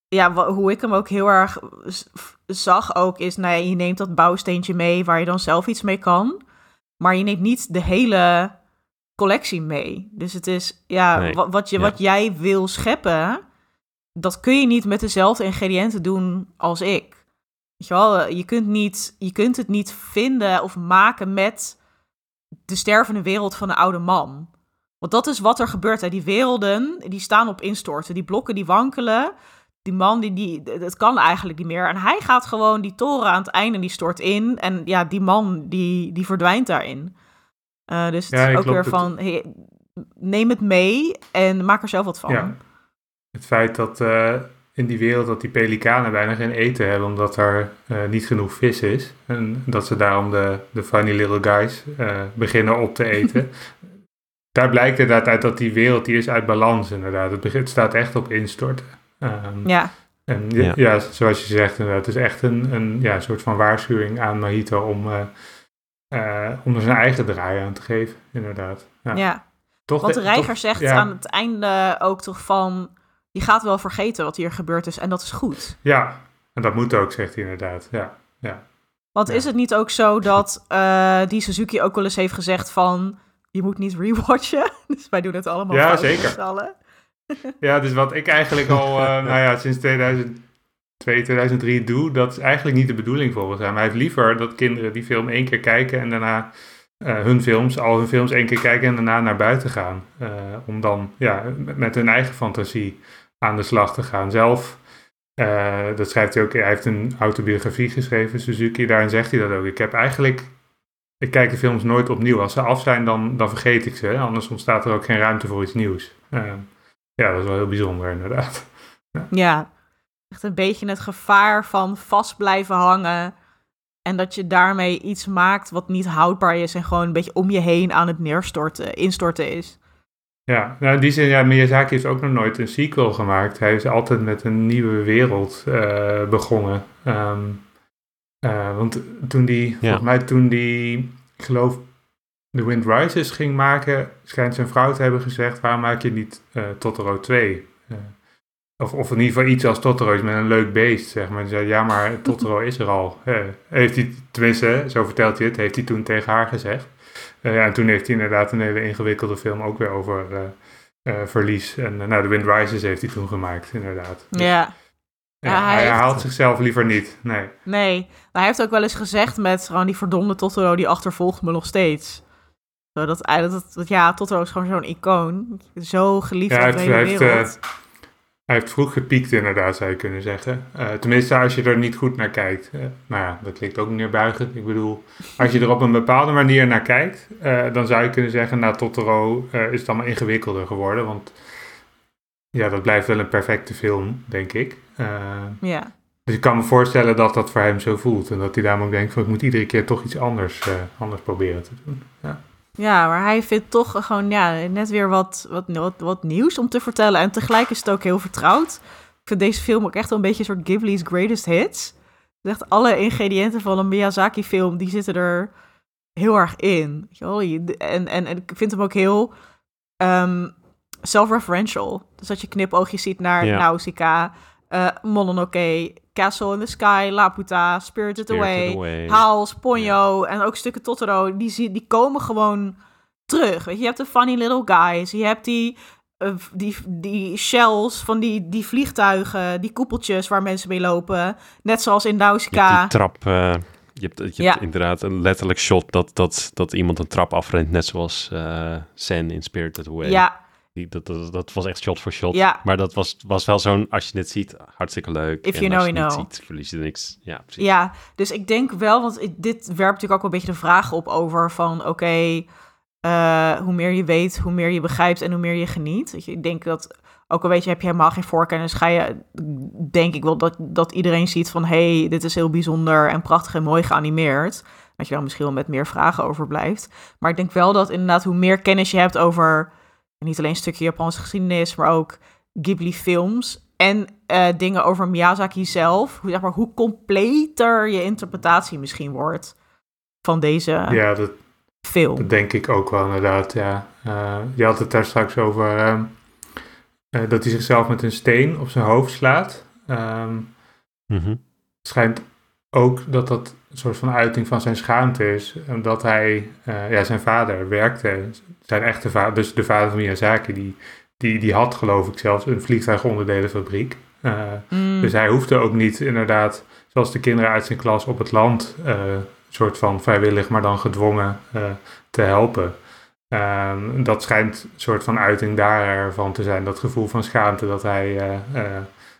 ja, hoe ik hem ook heel erg zag ook is, nou ja, je neemt dat bouwsteentje mee waar je dan zelf iets mee kan. Maar je neemt niet de hele collectie mee. Dus het is, ja, Nee, wat, je, ja. wat jij wil scheppen, dat kun je niet met dezelfde ingrediënten doen als ik. Weet je wel, je kunt, niet, je kunt het niet vinden of maken met de stervende wereld van een oude man. Want dat is wat er gebeurt. Hè. Die werelden, die staan op instorten. Die blokken, die wankelen. Die man, die, die, het kan eigenlijk niet meer. En hij gaat gewoon die toren aan het einde, die stort in. En ja, die man, die, die verdwijnt daarin. Eh, dus het Ja, is ook weer Het- van, hey, neem het mee en maak er zelf wat van. Ja. Het feit dat eh, in die wereld dat die pelikanen bijna geen eten hebben omdat er eh, niet genoeg vis is. En dat ze daarom de, de funny little guys eh, beginnen op te eten. [LAUGHS] Daar blijkt inderdaad uit dat die wereld die is uit balans inderdaad. Het, begint, het staat echt op instorten. Ehm, Ja, En ja, Ja. ja, zoals je zegt, inderdaad, het is echt een, een ja, soort van waarschuwing aan Mahito om, eh, eh, om er zijn eigen draai aan te geven, inderdaad. Ja. ja. Toch Want de- de reiger toch- zegt ja. aan het einde ook toch van... Je gaat wel vergeten wat hier gebeurd is en dat is goed. Ja, en dat moet ook, zegt hij inderdaad. Ja, ja. Want Ja. is het niet ook zo dat eh, die Suzuki ook wel eens heeft gezegd van... Je moet niet rewatchen. [LAUGHS] Dus wij doen het allemaal Ja, zeker. [LAUGHS] ja, dus wat ik eigenlijk al, eh, [LAUGHS] nou ja, sinds 2002, 2003 doe, dat is eigenlijk niet de bedoeling volgens hem. Hij heeft liever dat kinderen die film één keer kijken en daarna eh, hun films, al hun films één keer kijken en daarna naar buiten gaan. Om dan ja, met hun eigen fantasie aan de slag te gaan. Zelf, eh, dat schrijft hij ook, hij heeft een autobiografie geschreven, Suzuki, daarin zegt hij dat ook. Ik heb eigenlijk, ik kijk de films nooit opnieuw. Als ze af zijn, dan, dan vergeet ik ze. Anders ontstaat er ook geen ruimte voor iets nieuws. Eh, ja, dat is wel heel bijzonder inderdaad. Ja, echt een beetje het gevaar van vast blijven hangen. En dat je daarmee iets maakt wat niet houdbaar is. En gewoon een beetje om je heen aan het neerstorten, instorten is. Ja, nou in die zin, ja, Miyazaki heeft ook nog nooit een sequel gemaakt. Hij is altijd met een nieuwe wereld eh, begonnen. Ehm, eh, want toen die, volgens mij toen die, ik geloof, The Wind Rises ging maken, schijnt zijn vrouw te hebben gezegd, waarom maak je niet eh, Totoro 2? Eh, of, of in ieder geval iets als Totoro is met een leuk beest, zeg maar. Ze zei, ja, maar Totoro is er al. Heeft hij, tenminste, zo vertelt hij het, heeft hij toen tegen haar gezegd. Eh, ja, en toen heeft hij inderdaad een hele ingewikkelde film ook weer over eh, eh, verlies. En nou, The Wind Rises heeft hij toen gemaakt, inderdaad. Dus, Ja, ja, Ja, hij hij heeft- herhaalt zichzelf liever niet, nee. nee. Maar hij heeft ook wel eens gezegd met gewoon die verdomde Totoro, die achtervolgt me nog steeds. Zo, dat, dat, dat, ja, Totoro is gewoon zo'n icoon. Zo geliefd Ja, hij de hele heeft, wereld. Hij heeft vroeg gepiekt inderdaad, zou je kunnen zeggen. Eh, tenminste, als je er niet goed naar kijkt. Eh, nou ja, dat klinkt ook neerbuigend. Ik bedoel, als je er op een bepaalde manier naar kijkt, eh, dan zou je kunnen zeggen, na Totoro eh, is het allemaal ingewikkelder geworden. Want ja, dat blijft wel een perfecte film, denk ik. Ja. dus ik kan me voorstellen dat dat voor hem zo voelt. En dat hij daarom ook denkt van, ik moet iedere keer toch iets anders, anders proberen te doen. Ja. Ja, maar hij vindt toch gewoon ja, net weer wat, wat, wat, wat nieuws om te vertellen. En tegelijk is het ook heel vertrouwd. Ik vind deze film ook echt wel een beetje een soort Ghibli's greatest hits. Echt alle ingrediënten van een Miyazaki-film, die zitten er heel erg in. En, en, en ik vind hem ook heel ehm, self-referential. Dus dat je knipoogjes ziet naar Ja. Nausicaa, eh Mononoke, Castle in the Sky, Laputa, Spirited, Spirited Away, Away. Hals, Ponyo en ook stukken Totoro. Die, die komen gewoon terug. Weet je, je hebt de funny little guys, je hebt die eh, die, die shells van die, die vliegtuigen, die koepeltjes waar mensen mee lopen. Net zoals in Je Nausicaa. die trap... eh, je hebt, je Ja. inderdaad een letterlijk shot dat, dat, dat iemand een trap afrent, net zoals Sen in Spirited Away. Ja, Die, dat, dat, dat was echt shot voor shot. Ja. Maar dat was, was wel zo'n, als je het ziet, hartstikke leuk. If En you als know, je you het know. ziet, verlies je niks. Ja, precies. ja, dus ik denk wel, want dit werpt natuurlijk ook wel een beetje de vraag op over van, oké, eh, hoe meer je weet, hoe meer je begrijpt en hoe meer je geniet. Ik denk dat, ook al weet je, heb je helemaal geen voorkennis, ga je, denk ik wel dat, dat iedereen ziet van, hey, dit is heel bijzonder en prachtig en mooi geanimeerd. Dat je dan misschien wel met meer vragen over blijft. Maar ik denk wel dat inderdaad, hoe meer kennis je hebt over, niet alleen een stukje Japanse geschiedenis, maar ook Ghibli-films en eh, dingen over Miyazaki zelf, hoe, zeg maar, hoe completer je interpretatie misschien wordt van deze Ja, dat, film. dat denk ik ook wel inderdaad, ja. Eh, je had het daar straks over ehm, eh, dat hij zichzelf met een steen op zijn hoofd slaat. Het schijnt ook dat dat een soort van uiting van zijn schaamte is. Omdat hij, eh, ja, zijn vader werkte, zijn echte vader, dus de vader van Miyazaki, die, die, die had geloof ik zelfs een vliegtuigonderdelenfabriek. Eh, Mm, Dus hij hoefde ook niet inderdaad, zoals de kinderen uit zijn klas op het land, eh soort van vrijwillig, maar dan gedwongen te helpen. Ehm, dat schijnt een soort van uiting daarvan te zijn. Dat gevoel van schaamte dat hij,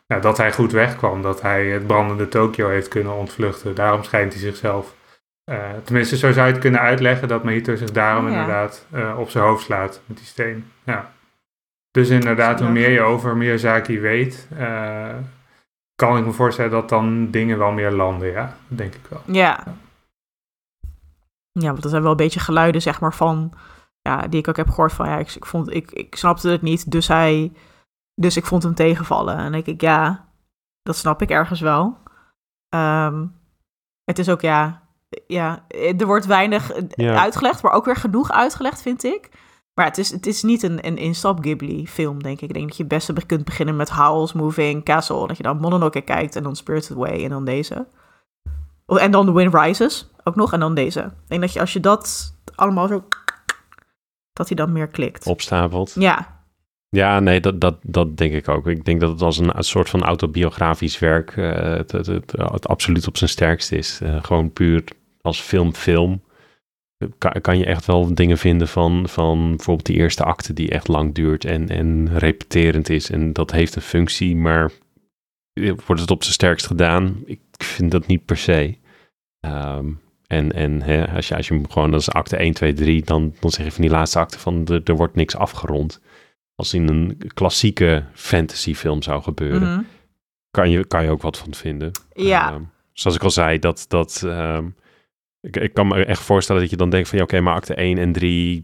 ja, dat hij goed wegkwam. Dat hij het brandende Tokio heeft kunnen ontvluchten. Daarom schijnt hij zichzelf. eh, tenminste, zo zou je het kunnen uitleggen dat Mahito zich daarom Oh ja. inderdaad eh, op zijn hoofd slaat met die steen. Ja. Dus inderdaad, hoe meer je over Miyazaki weet, eh, kan ik me voorstellen dat dan dingen wel meer landen. Ja, dat denk ik wel. ja. Ja, want dat zijn wel een beetje geluiden, zeg maar, van... Ja, die ik ook heb gehoord van... Ja, ik, ik, vond, ik, ik snapte het niet, dus hij... Dus ik vond hem tegenvallen. En denk ik, ja, dat snap ik ergens wel. Ehm, het is ook, ja... Ja, er wordt weinig eh, Ja. uitgelegd, maar ook weer genoeg uitgelegd, vind ik. Maar het is, het is niet een, een instap Ghibli-film, denk ik. Ik denk dat je het beste be- kunt beginnen met Howl's Moving Castle. Dat je dan Mononoke kijkt en dan Spirited Away en dan deze. Oh, En dan The Wind Rises ook nog en dan deze. Ik denk dat je als je dat allemaal zo... Dat hij dan meer klikt. Opstapelt. Ja, Ja, nee, dat, dat, dat denk ik ook. Ik denk dat het als een, soort van autobiografisch werk eh, het, het, het, absoluut op zijn sterkst is. Eh, gewoon puur als film-film kan, kan je echt wel dingen vinden van, van bijvoorbeeld die eerste acte die echt lang duurt en, en repeterend is. En dat heeft een functie, maar wordt het op zijn sterkst gedaan? Ik vind dat niet per se. Ehm, en en als, je, als je hem gewoon als acte 1, 2, 3, dan, dan zeg je van die laatste acte van er, er wordt niks afgerond. Als in een klassieke fantasyfilm zou gebeuren, mhm. kan, je, kan je ook wat van vinden. ja. Ehm, zoals ik al zei, dat, dat, ehm, ik, ik kan me echt voorstellen dat je dan denkt van ja, oké, maar acte 1 en 3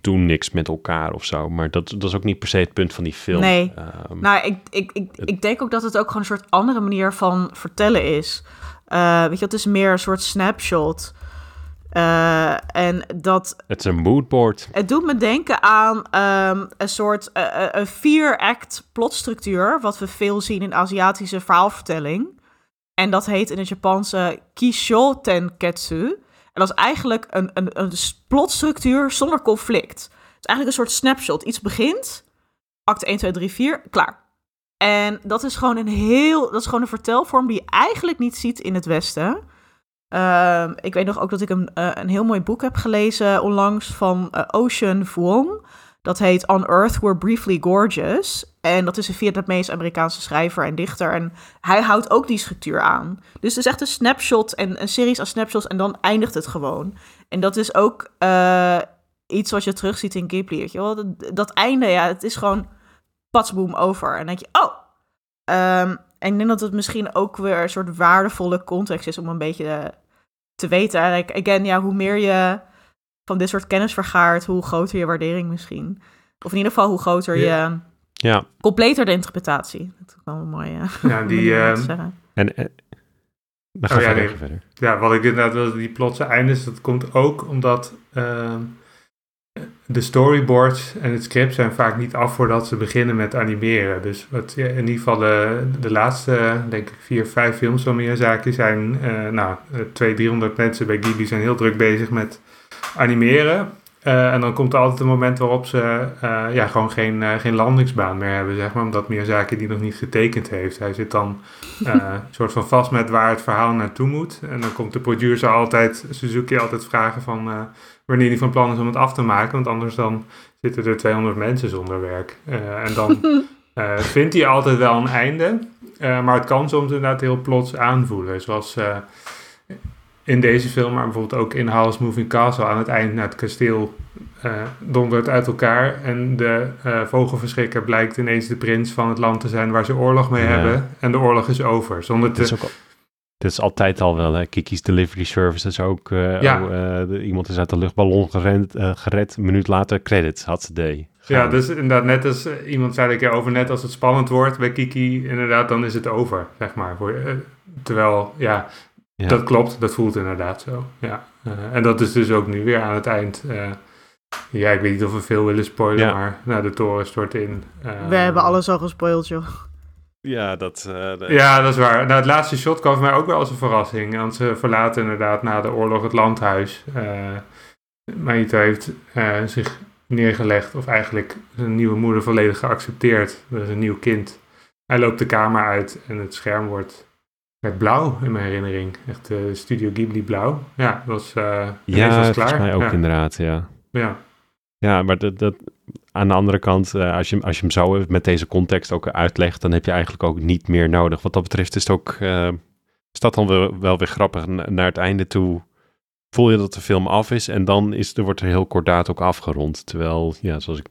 doen niks met elkaar of zo. Maar dat, dat is ook niet per se het punt van die film. Nee. Ehm, Nou, ik, ik, ik, ik denk ook dat het ook gewoon een soort andere manier van vertellen is. Eh, weet je, het is meer een soort snapshot. Eh, en dat het is een moodboard. Het doet me denken aan ehm, een soort eh, eh, een vier-act plotstructuur, wat we veel zien in Aziatische verhaalvertelling. En dat heet in het Japanse Kisho Tenketsu. En dat is eigenlijk een, een, een plotstructuur zonder conflict. Het is eigenlijk een soort snapshot. Iets begint, acte 1, 2, 3, 4, klaar. En dat is gewoon een heel, dat is gewoon een vertelvorm die je eigenlijk niet ziet in het Westen. Ehm, ik weet nog ook dat ik een, eh, een heel mooi boek heb gelezen onlangs van eh, Ocean Vuong. Dat heet On Earth We're Briefly Gorgeous. En dat is een Vietnamees-Amerikaanse schrijver en dichter. En hij houdt ook die structuur aan. Dus het is echt een snapshot en een series aan snapshots en dan eindigt het gewoon. En dat is ook eh, iets wat je terugziet in Ghibli, dat einde, ja, het is gewoon patsboom over. En dan denk je, oh. Ehm, en ik denk dat het misschien ook weer een soort waardevolle context is om een beetje eh, te weten. Eigenlijk, again, ja, hoe meer je van dit soort kennis vergaart, hoe groter je waardering misschien. Of in ieder geval hoe groter Ja. je Ja, completer de interpretatie. Dat is wel een mooie Ja, [LAUGHS] die, ehm, en... eh, dan ga Oh, ja, verder, nee. ga verder. Ja, wat ik inderdaad wilde, die plotse eindes, dat komt ook omdat ehm, de storyboards en het script zijn vaak niet af voordat ze beginnen met animeren. Dus wat, in ieder geval de, de laatste, denk ik, vier, vijf films van Miyazaki zijn, eh nou, eh, 200, 300 mensen bij Ghibli zijn heel druk bezig met animeren. Eh, en dan komt er altijd een moment waarop ze eh, ja, gewoon geen, eh, geen landingsbaan meer hebben, zeg maar. Omdat Miyazaki die nog niet getekend heeft. Hij zit dan een [LAUGHS] soort van vast met waar het verhaal naartoe moet. En dan komt de producer altijd, Suzuki altijd vragen van wanneer hij van plan is om het af te maken. Want anders dan zitten er 200 mensen zonder werk. en dan [LAUGHS] vindt hij altijd wel een einde. maar het kan soms inderdaad heel plots aanvoelen. Zoals in deze film, maar bijvoorbeeld ook in Howl's Moving Castle aan het eind naar het kasteel uh, dondert uit elkaar. En de uh, vogelverschrikker blijkt ineens de prins van het land te zijn waar ze oorlog mee hebben. En de oorlog is over. Zonder te... Dit is, altijd al wel, hè? Kiki's Delivery Service is ook... Uh, ja. oh, iemand is uit de luchtballon gerend, gered. Een minuut later, credits, had ze day. Ja, dus inderdaad, net als iemand zei een keer over, net als het spannend wordt bij Kiki, inderdaad, dan is het over, zeg maar. Voor, terwijl, ja, dat klopt, dat voelt inderdaad zo. Ja. Uh, en dat is dus ook nu weer aan het eind. Uh, ja, ik weet niet of we veel willen spoilen, ja. maar nou, de toren stort in. Uh, we hebben alles al gespoild, joh. Ja, dat, dat... ja, dat is waar. Nou, het laatste shot kwam voor mij ook wel als een verrassing. Want ze verlaten inderdaad na de oorlog het landhuis. Maito heeft zich neergelegd, of eigenlijk zijn nieuwe moeder volledig geaccepteerd. Dat is een nieuw kind. Hij loopt de kamer uit en het scherm wordt met blauw in mijn herinnering. Echt uh, Studio Ghibli blauw. Ja, dat was, uh, ja, was klaar. mij ook inderdaad, ja. Ja, ja maar dat, dat, aan de andere kant, als, je, als je hem zo met deze context ook uitlegt, dan heb je eigenlijk ook niet meer nodig. Wat dat betreft is het ook, is dat dan wel, wel weer grappig. Naar het einde toe voel je dat de film af is en dan is, er wordt er heel kordaat ook afgerond. Terwijl, ja, zoals ik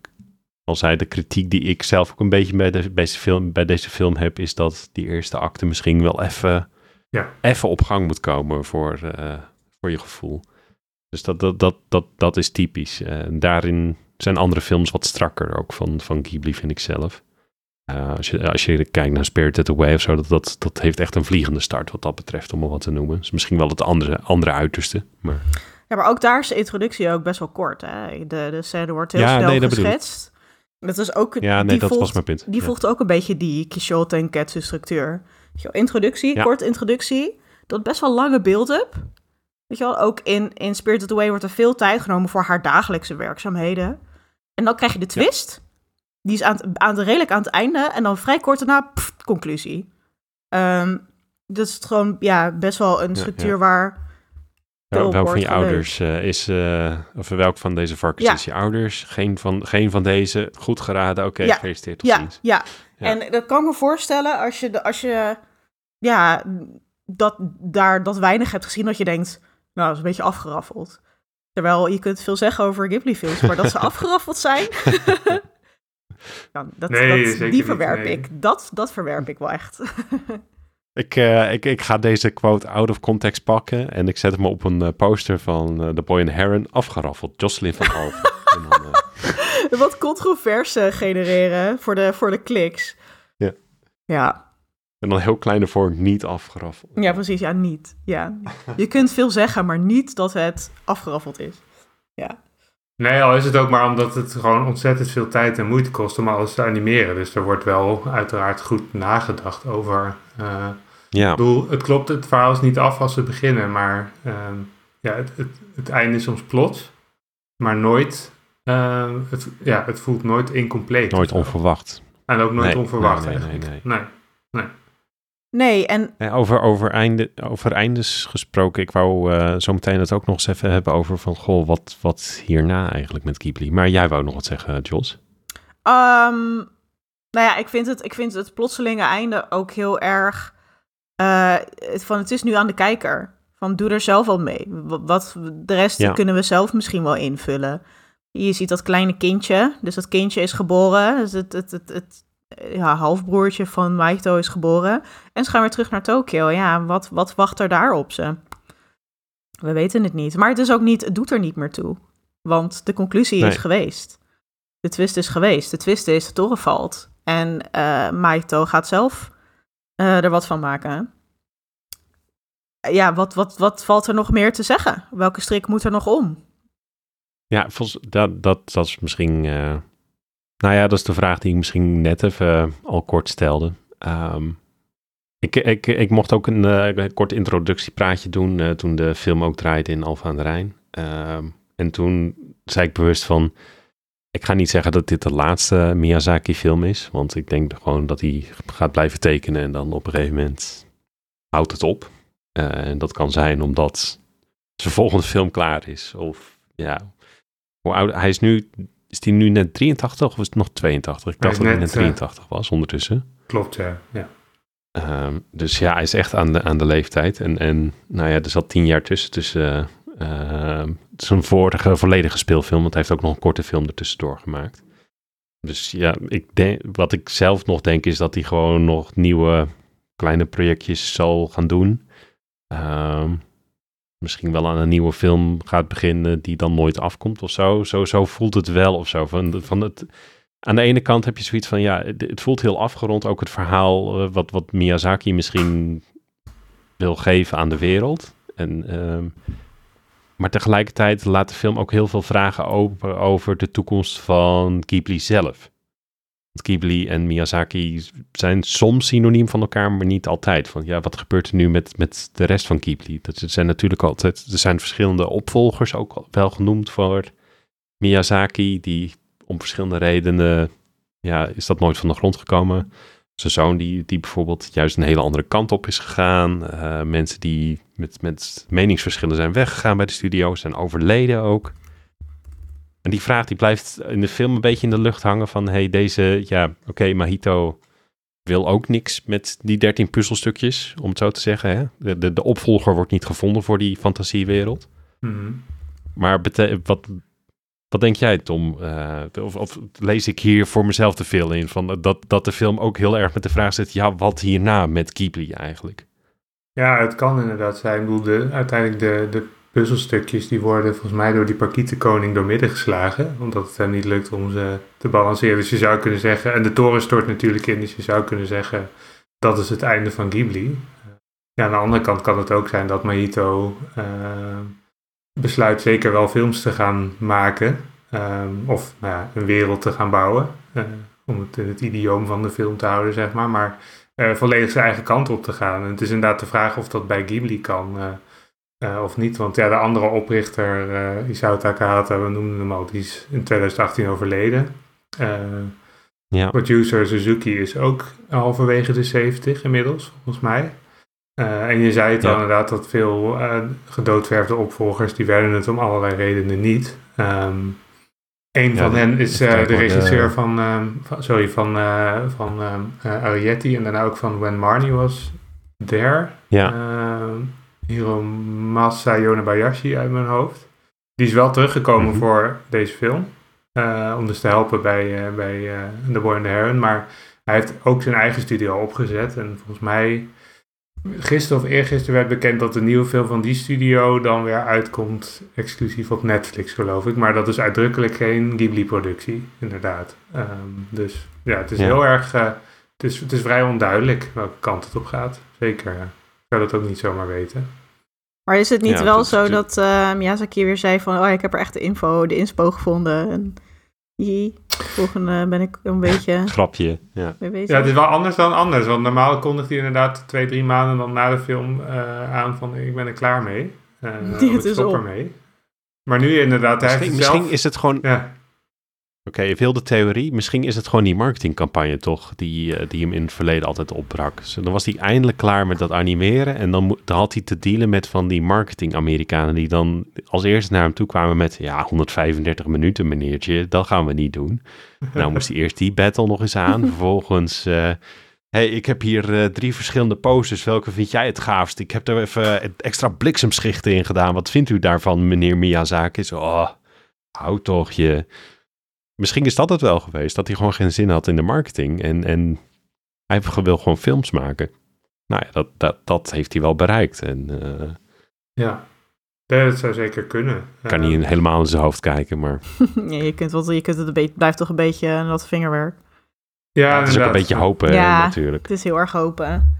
al zei, de kritiek die ik zelf ook een beetje bij, de, bij, deze, film, bij deze film heb, is dat die eerste acte misschien wel even ja. even op gang moet komen voor, uh, voor je gevoel. Dus dat, dat, dat, dat, dat is typisch. Uh, daarin zijn andere films wat strakker, ook van, van Ghibli vind ik zelf. Uh, als, je, als je kijkt naar Spirited Away of zo, dat, dat, dat heeft echt een vliegende start wat dat betreft, om het wat te noemen. is misschien wel het andere, andere uiterste, maar... Ja, maar ook daar is de introductie ook best wel kort. Hè? De, de scène wordt heel ja, snel nee, geschetst. Dat is ook. Ja, nee, dat volgt, was mijn punt. Die volgt ook een beetje die Quixote en Ketsu structuur. Introductie, ja. kort introductie. Dat best wel lange build-up. Weet je wel, ook in, in Spirited Away wordt er veel tijd genomen voor haar dagelijkse werkzaamheden. En dan krijg je de twist. Die is aan, aan de, redelijk aan het einde. En dan vrij kort daarna, pff, conclusie. Um, dat is gewoon ja, best wel een structuur waar Wel, welk van je ouders uh, is, uh, of welk van deze varkens is je ouders? Geen van, geen van deze, goed geraden, oké, okay, gefeliciteerd, tot ja, ziens. Ja, en dat kan ik me voorstellen als je, als je ja, dat, daar dat weinig hebt gezien, dat je denkt, nou, dat is een beetje afgeraffeld. Terwijl je kunt veel zeggen over Ghibli-films, maar dat ze [LAUGHS] afgeraffeld zijn, [LAUGHS] dat, nee, dat, die verwerp ik. Dat, dat verwerp ik wel echt. [LAUGHS] ik, uh, ik, ik ga deze quote out of context pakken en ik zet hem op een uh, poster van uh, The Boy and Heron, afgeraffeld, Jocelyn van Alphen. Wat controverse genereren voor de, voor de kliks. Ja. Ja, en dan heel kleine vorm niet afgeraffeld. Ja, precies. Ja, niet. Ja. Je kunt veel zeggen, maar niet dat het afgeraffeld is. Ja. Nee, al is het ook maar omdat het gewoon ontzettend veel tijd en moeite kost om alles te animeren. Dus er wordt wel uiteraard goed nagedacht over. Uh, ja. Ik bedoel, het klopt, het verhaal is niet af als we beginnen, maar uh, ja, het, het, het, einde is soms plots, maar nooit. Uh, het, ja, het voelt nooit incompleet. Nooit onverwacht. En ook nooit onverwacht. Nee, nee, nee, nee. nee. Nee, en... over, over, einde, over eindes gesproken, ik wou uh, zo meteen het ook nog eens even hebben over van, goh, wat, wat hierna eigenlijk met Ghibli. Maar jij wou nog wat zeggen, Jos? Um, nou ja, ik vind, het, ik vind het plotselinge einde ook heel erg, uh, van het is nu aan de kijker. Van doe er zelf wel mee. Wat, de rest kunnen we zelf misschien wel invullen. Je ziet dat kleine kindje, dus dat kindje is geboren. Dus het, het, het, het ja, halfbroertje van Maito is geboren. En ze gaan weer terug naar Tokio. Ja, wat, wat wacht er daar op ze? We weten het niet. Maar het is ook niet, het doet er niet meer toe. Want de conclusie is geweest. De twist is geweest. De twist is, de toren valt. En uh, Maito gaat zelf uh, er wat van maken. Ja, wat, wat, wat valt er nog meer te zeggen? Welke strik moet er nog om? Ja, volgens, dat, dat, dat is misschien uh, nou ja, dat is de vraag die ik misschien net even uh, al kort stelde. Um, ik, ik, ik mocht ook een, uh, kort introductiepraatje doen uh, toen de film ook draaide in Alphen aan de Rijn. Um, en toen zei ik bewust van, ik ga niet zeggen dat dit de laatste Miyazaki-film is, want ik denk gewoon dat hij gaat blijven tekenen en dan op een gegeven moment houdt het op. En dat kan zijn omdat zijn volgende film klaar is. Of ja, hij is nu. Is hij nu net 83 of is het nog 82? Ik dacht dat hij net 83 uh, was ondertussen. Klopt, ja. ja. Um, dus ja, hij is echt aan de, aan de leeftijd. En, en nou ja, er zat tien jaar tussen. tussen uh, zijn vorige volledige speelfilm. Want hij heeft ook nog een korte film ertussendoor gemaakt. Dus ja, ik denk, wat ik zelf nog denk is dat hij gewoon nog nieuwe kleine projectjes zal gaan doen. Uh, misschien wel aan een nieuwe film gaat beginnen die dan nooit afkomt of zo. Zo, zo voelt het wel of zo. Van, van het, aan de ene kant heb je zoiets van, ja, het, voelt heel afgerond. Ook het verhaal uh, wat, wat Miyazaki misschien wil geven aan de wereld. En, uh, maar tegelijkertijd laat de film ook heel veel vragen open over de toekomst van Ghibli zelf. Ghibli en Miyazaki zijn soms synoniem van elkaar, maar niet altijd. Van ja, wat gebeurt er nu met, met de rest van Ghibli? Dat zijn natuurlijk altijd, er zijn verschillende opvolgers ook wel genoemd voor Miyazaki, die om verschillende redenen, ja, is dat nooit van de grond gekomen. Zijn zoon die, die bijvoorbeeld juist een hele andere kant op is gegaan. Uh, mensen die met, met meningsverschillen zijn weggegaan bij de studio, zijn overleden ook. En die vraag die blijft in de film een beetje in de lucht hangen van, hey, deze, ja, oké, okay, Mahito wil ook niks met die dertien puzzelstukjes, om het zo te zeggen. Hè? De, de, de opvolger wordt niet gevonden voor die fantasiewereld. Mm -hmm. Maar wat, wat denk jij, Tom? Uh, of, of, lees ik hier voor mezelf te veel in? Van dat, dat de film ook heel erg met de vraag zit: ja, wat hierna met Ghibli eigenlijk? Ja, het kan inderdaad zijn. Ik bedoel, de, uiteindelijk de, de puzzelstukjes die worden volgens mij door die parkietenkoning doormidden geslagen. Omdat het hem niet lukt om ze te balanceren. Dus je zou kunnen zeggen, en de toren stort natuurlijk in, dus je zou kunnen zeggen dat is het einde van Ghibli. Ja, aan de andere kant kan het ook zijn dat Mahito uh, besluit zeker wel films te gaan maken. Um, of nou ja, een wereld te gaan bouwen. Uh, om het in het idioom van de film te houden, zeg maar. Maar volledig zijn eigen kant op te gaan. En het is inderdaad de vraag of dat bij Ghibli kan uh, of niet. Want ja, de andere oprichter, uh, Isao Takahata, we noemden hem al, die is in 2018 overleden. Uh, ja. Producer Suzuki is ook halverwege de 70 inmiddels, volgens mij. en je zei het ja. al inderdaad, dat veel gedoodverfde opvolgers, die werden het om allerlei redenen niet. Um, een ja, van hen is de regisseur van, van, sorry, van, van Arietti en daarna ook van When Marnie Was There. Ja. Hiromasa Yonebayashi uit mijn hoofd. Die is wel teruggekomen mm -hmm. voor deze film. Uh, om dus te helpen bij, uh, bij uh, The Boy and the Heron. Maar hij heeft ook zijn eigen studio opgezet. En volgens mij, gisteren of eergisteren werd bekend dat de nieuwe film van die studio dan weer uitkomt. Exclusief op Netflix, geloof ik. Maar dat is uitdrukkelijk geen Ghibli-productie, inderdaad. Um, dus ja, het is ja. heel erg. het, is, het is vrij onduidelijk welke kant het op gaat. Zeker. Ik zou dat ook niet zomaar weten. Maar is het niet ja, wel zo het... dat uh, Miyazaki weer zei van... oh, ik heb er echt de info, de inspo gevonden. En jee, volgende ben ik een beetje... [LAUGHS] Grapje, ja. Ja, het is wel anders dan anders. Want normaal kondigt hij inderdaad twee, drie maanden dan na de film uh, aan van... ik ben er klaar mee. [LAUGHS] Uh, Dit is op. ermee. Maar nu inderdaad... Misschien, hij misschien zelf... is het gewoon... Ja. Oké, okay, heel de theorie. Misschien is het gewoon die marketingcampagne toch, die, uh, die hem in het verleden altijd opbrak. Dus dan was hij eindelijk klaar met dat animeren en dan, dan had hij te dealen met van die marketing-Amerikanen die dan als eerste naar hem toe kwamen met, ja, 135 minuten meneertje, dat gaan we niet doen. nou moest hij eerst die battle nog eens aan, [LAUGHS] vervolgens... Uh, hey, ik heb hier uh, drie verschillende posters. Welke vind jij het gaafst? Ik heb er even extra bliksemschichten in gedaan. Wat vindt u daarvan, meneer Miyazaki? Zo, oh, hou toch je... Misschien is dat het wel geweest, dat hij gewoon geen zin had in de marketing. En, en hij wil gewoon films maken. Nou ja, dat, dat, dat heeft hij wel bereikt. En, uh, ja. dat zou zeker kunnen. Kan uh, niet helemaal in zijn hoofd kijken, maar... [LAUGHS] ja, je kunt, wel, je kunt het een beetje, blijft toch een beetje een wat vingerwerk. Ja, ja het is ook een beetje hopen ja, natuurlijk. het is heel erg hopen.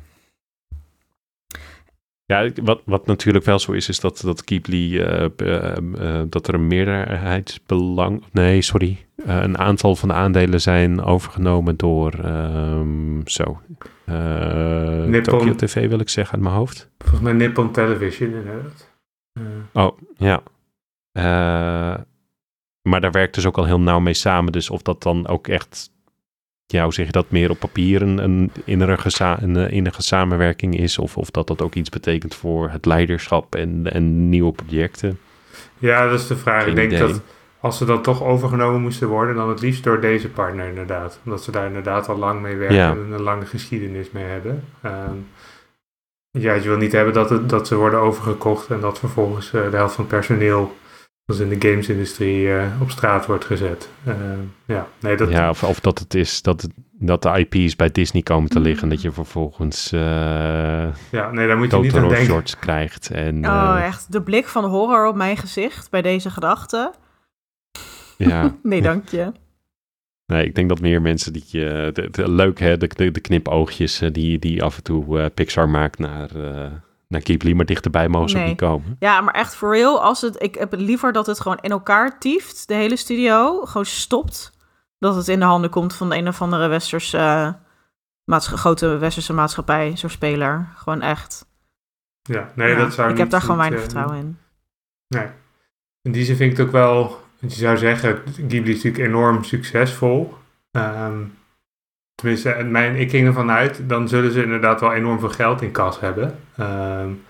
Ja, wat, wat natuurlijk wel zo is, is dat, dat Ghibli, uh, uh, uh, dat er een meerderheidsbelang, nee, sorry, een aantal van de aandelen zijn overgenomen door, um, zo, Nippon, Tokyo TV wil ik zeggen uit mijn hoofd. Volgens mij Nippon Television inderdaad. Oh, ja. maar daar werkt dus ook al heel nauw mee samen. Dus of dat dan ook echt, ja, hoe zeg je dat, meer op papier een, een, innige, een innige samenwerking is. Of, of dat dat ook iets betekent voor het leiderschap en, en nieuwe projecten. Ja, dat is de vraag. ik denk dat als ze dan toch overgenomen moesten worden, dan het liefst door deze partner inderdaad. Omdat ze daar inderdaad al lang mee werken en een lange geschiedenis mee hebben. Ehm, ja, je wil niet hebben dat, het, dat ze worden overgekocht en dat vervolgens uh, de helft van het personeel, zoals in de gamesindustrie, uh, op straat wordt gezet. Uh, ja, nee, dat... ja of, of dat het is dat, het, dat de IP's bij Disney komen te liggen, dat je vervolgens ja, nee, daar moet je niet aan denken. shorts krijgt. En, oh, echt de blik van horror op mijn gezicht bij deze gedachte. Ja. [LAUGHS] nee, dank je. Nee, ik denk dat meer mensen die... Uh, de, leuk hè, de, de, de knipoogjes uh, die, die af en toe uh, Pixar maakt naar, naar Ghibli, maar dichterbij mogen ze nee. niet komen. Ja, maar echt voor real, als het, ik heb liever dat het gewoon in elkaar tieft, de hele studio, gewoon stopt, dat het in de handen komt van de een of andere westerse, grote westerse maatschappij, zo'n speler. Gewoon echt. Ja, nee, dat zou Ik heb daar gewoon weinig vertrouwen in. Nee. In die zin vind ik het ook wel je zou zeggen, Ghibli is natuurlijk enorm succesvol. Um, tenminste, mijn, ik ging ervan uit, dan zullen ze inderdaad wel enorm veel geld in kas hebben. Um,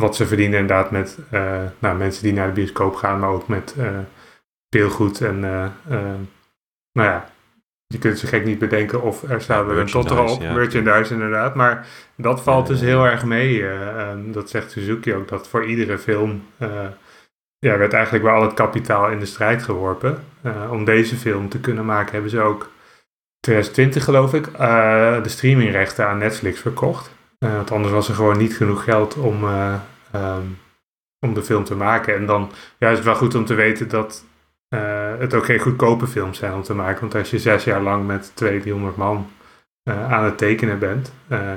wat ze verdienen inderdaad met uh, nou, mensen die naar de bioscoop gaan, maar ook met uh, speelgoed en uh, nou ja, je kunt ze gek niet bedenken of er staat er een Totoro op, ja. merchandise inderdaad. Maar dat valt dus heel erg mee. Um, dat zegt Suzuki ook, dat voor iedere film ja, werd eigenlijk wel al het kapitaal in de strijd geworpen. Om deze film te kunnen maken hebben ze ook 2020 geloof ik uh, de streamingrechten aan Netflix verkocht. Uh, want anders was er gewoon niet genoeg geld om, um, om de film te maken. En dan ja, is het wel goed om te weten dat het ook geen goedkope films zijn om te maken. Want als je zes jaar lang met 200, 300 man aan het tekenen bent,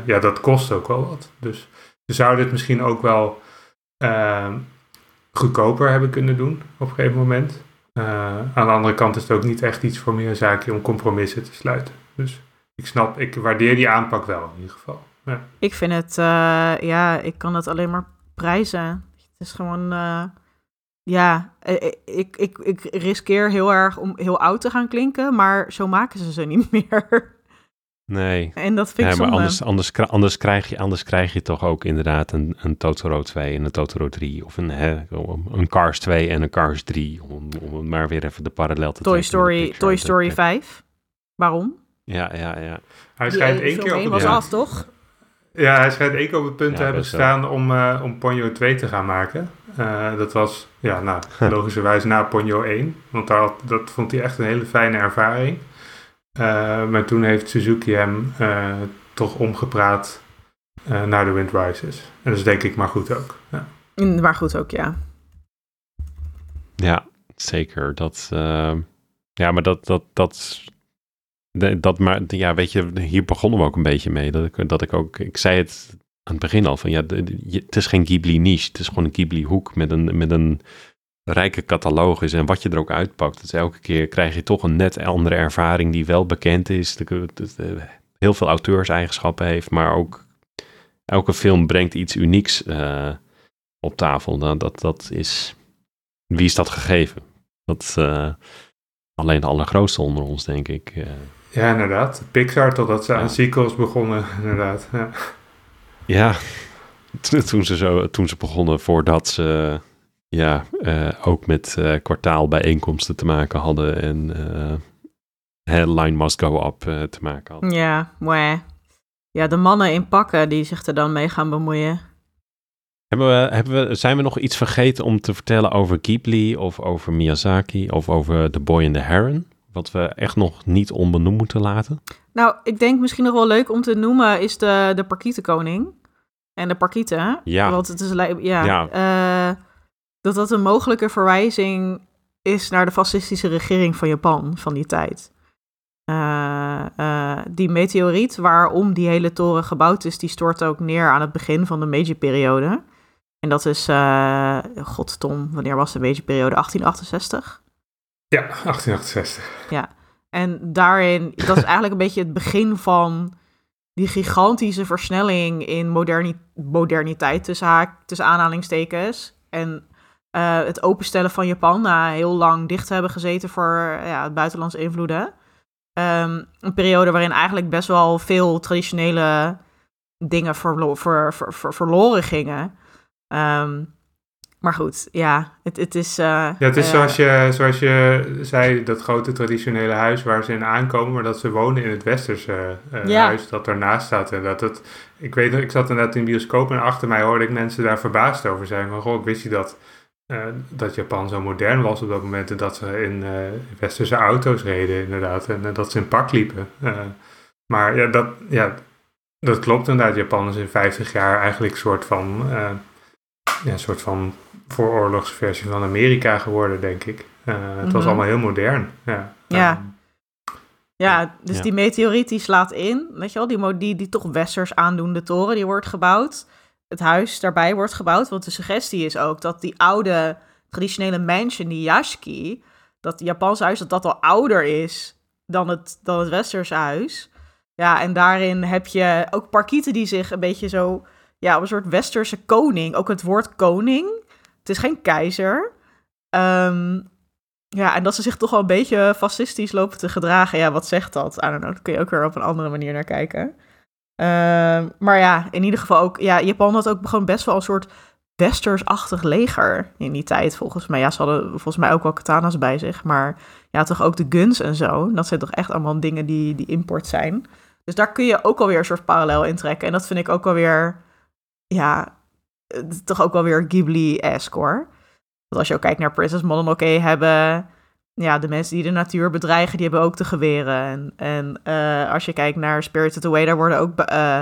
ja, dat kost ook wel wat. Dus ze zouden het misschien ook wel ehm, goedkoper hebben kunnen doen op een gegeven moment. Uh, aan de andere kant is het ook niet echt iets voor Miyazaki om compromissen te sluiten. Dus ik snap, ik waardeer die aanpak wel in ieder geval. Ja. Ik vind het, uh, ja, ik kan het alleen maar prijzen. Het is gewoon, uh, ja, ik, ik, ik riskeer heel erg om heel oud te gaan klinken, maar zo maken ze ze niet [LAUGHS] meer. Nee. En dat vind ik maar anders, anders, anders, krijg je, anders krijg je toch ook inderdaad een, een Totoro 2 en een Totoro 3. Of een, hè, een Cars 2 en een Cars 3. Om, om maar weer even de parallel te Toy Story, Toy Story 5. Waarom? Ja, ja, ja. Hij schijnt één keer op het... was af, toch? Ja, hij schijnt één keer op het punt ja, te hebben gestaan om, uh, om Ponyo 2 te gaan maken. Uh, dat was, ja, nou, [LAUGHS] logischerwijs na Ponyo 1. Want daar dat vond hij echt een hele fijne ervaring. Uh, maar toen heeft Suzuki hem uh, toch omgepraat uh, naar The Wind Rises. En dat is denk ik maar goed ook. Ja. Maar goed ook, ja. Ja, zeker. Dat, ja, maar dat, dat, dat, dat, maar, ja, weet je, hier begonnen we ook een beetje mee. Dat ik, dat ik ook, ik zei het aan het begin al, van ja, het is geen Ghibli niche. Het is gewoon een Ghibli hoek met een, met een rijke catalogus en wat je er ook uitpakt. Dus elke keer krijg je toch een net andere ervaring die wel bekend is. De, heel veel auteurseigenschappen heeft, maar ook elke film brengt iets unieks uh, op tafel. Nou, dat, dat is, wie is dat gegeven? Dat uh, alleen de allergrootste onder ons, denk ik. Uh, ja, inderdaad. Pixar, totdat ze ja. aan sequels begonnen, [LAUGHS] inderdaad. Ja, ja [LAUGHS] toen, ze zo, toen ze begonnen voordat ze ja, uh, ook met uh, kwartaalbijeenkomsten te maken hadden en uh, headline must go up te maken hadden. Ja, maar ja, de mannen in pakken die zich er dan mee gaan bemoeien. Hebben we, hebben we, zijn we nog iets vergeten om te vertellen over Ghibli of over Miyazaki of over The Boy and the Heron? Wat we echt nog niet onbenoemd moeten laten? Nou, ik denk misschien nog wel leuk om te noemen is de, de Parkietenkoning. En de Parkieten. Ja. Want het is, ja, ja dat dat een mogelijke verwijzing is naar de fascistische regering van Japan van die tijd. Uh, uh, die meteoriet waarom die hele toren gebouwd is, die stort ook neer aan het begin van de Meiji-periode. En dat is, uh, god Tom, wanneer was de Meiji-periode? 1868? Ja, 1868. Ja, en daarin, dat is eigenlijk een beetje het begin van die gigantische versnelling in moderni moderniteit tussen, haak, tussen aanhalingstekens. En eh, het openstellen van Japan na heel lang dicht te hebben gezeten voor ja, buitenlandse invloeden. Ehm, een periode waarin eigenlijk best wel veel traditionele dingen verlo ver ver verloren gingen. Ehm, maar goed, ja, het, het is... Uh, ja, het is zoals, je, zoals je zei, dat grote traditionele huis waar ze in aankomen, maar dat ze wonen in het westerse huis dat ernaast staat. En dat het, ik weet ik zat inderdaad in de bioscoop en achter mij hoorde ik mensen daar verbaasd over zijn. Van, goh, ik wist je dat uh, dat Japan zo modern was op dat moment. En dat ze in uh, westerse auto's reden, inderdaad. En uh, dat ze in pak liepen. maar ja dat, ja, dat klopt inderdaad. Japan is in 50 jaar eigenlijk een soort van, ja, een soort van vooroorlogsversie van Amerika geworden, denk ik. Het mm -hmm. was mhm. allemaal heel modern. Ja. ja. Um, ja, dus ja. die meteoriet die slaat in, weet je wel, die, die, die toch westers aandoende toren, die wordt gebouwd het huis daarbij wordt gebouwd. Want de suggestie is ook dat die oude traditionele mansion, die Yashiki, dat Japanse huis, dat dat al ouder is dan het, dan het Westerse huis. Ja, en daarin heb je ook parkieten die zich een beetje zo, ja, op een soort Westerse koning. Ook het woord koning. Het is geen keizer. Um, ja, en dat ze zich toch wel een beetje fascistisch lopen te gedragen. Ja, wat zegt dat? I don't know, daar kun je ook weer op een andere manier naar kijken. Ehm, maar ja, in ieder geval ook... Ja, Japan had ook gewoon best wel een soort westersachtig leger in die tijd, volgens mij. Ja, ze hadden volgens mij ook wel katana's bij zich. Maar ja, toch ook de guns en zo. Dat zijn toch echt allemaal dingen die, die import zijn. Dus daar kun je ook alweer een soort parallel in trekken. En dat vind ik ook alweer... Ja, toch ook wel weer Ghibli-esque, hoor. Want als je ook kijkt naar Princess Mononoke, hebben ja, de mensen die de natuur bedreigen, die hebben ook de geweren. En, en uh, als je kijkt naar Spirited Away, daar worden ook uh,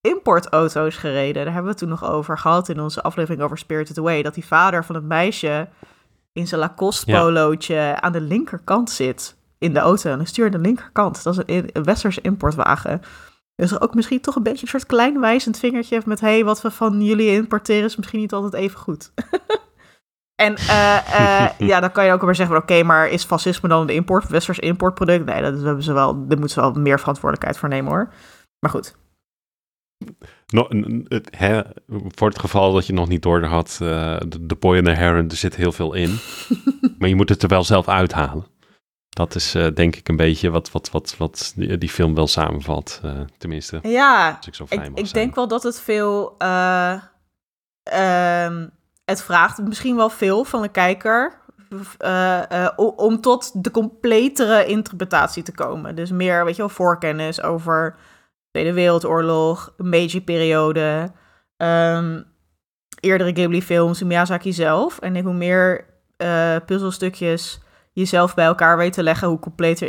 importauto's gereden. Daar hebben we toen nog over gehad in onze aflevering over Spirited Away. Dat die vader van het meisje in zijn Lacoste-polootje aan de linkerkant zit in de auto. En dan stuurt de linkerkant. Dat is een, een westerse importwagen. Dus er ook misschien toch een beetje een soort klein wijzend vingertje met... hey, wat we van jullie importeren is misschien niet altijd even goed. [LAUGHS] En uh, ja, dan kan je ook weer zeggen: oké, maar is fascisme dan de import, westers importproduct? Nee, dat hebben ze wel, daar moeten ze wel meer verantwoordelijkheid voor nemen hoor. Maar goed. No, het, hè, voor het geval dat je nog niet door had, uh, de, de Boy and the Heron, er zit heel veel in. [LAUGHS] maar je moet het er wel zelf uithalen. Dat is uh, denk ik een beetje wat, wat, wat, wat die, die film wel samenvat. Uh, tenminste. Ja, ik, ik, ik denk wel dat het veel. Uh, het vraagt misschien wel veel van de kijker. Uh, om tot de completere interpretatie te komen. Dus meer, weet je wel, voorkennis over Tweede Wereldoorlog, Meiji-periode, um, eerdere Ghibli-films, Miyazaki zelf. En hoe meer uh, puzzelstukjes jezelf bij elkaar weet te leggen, hoe completer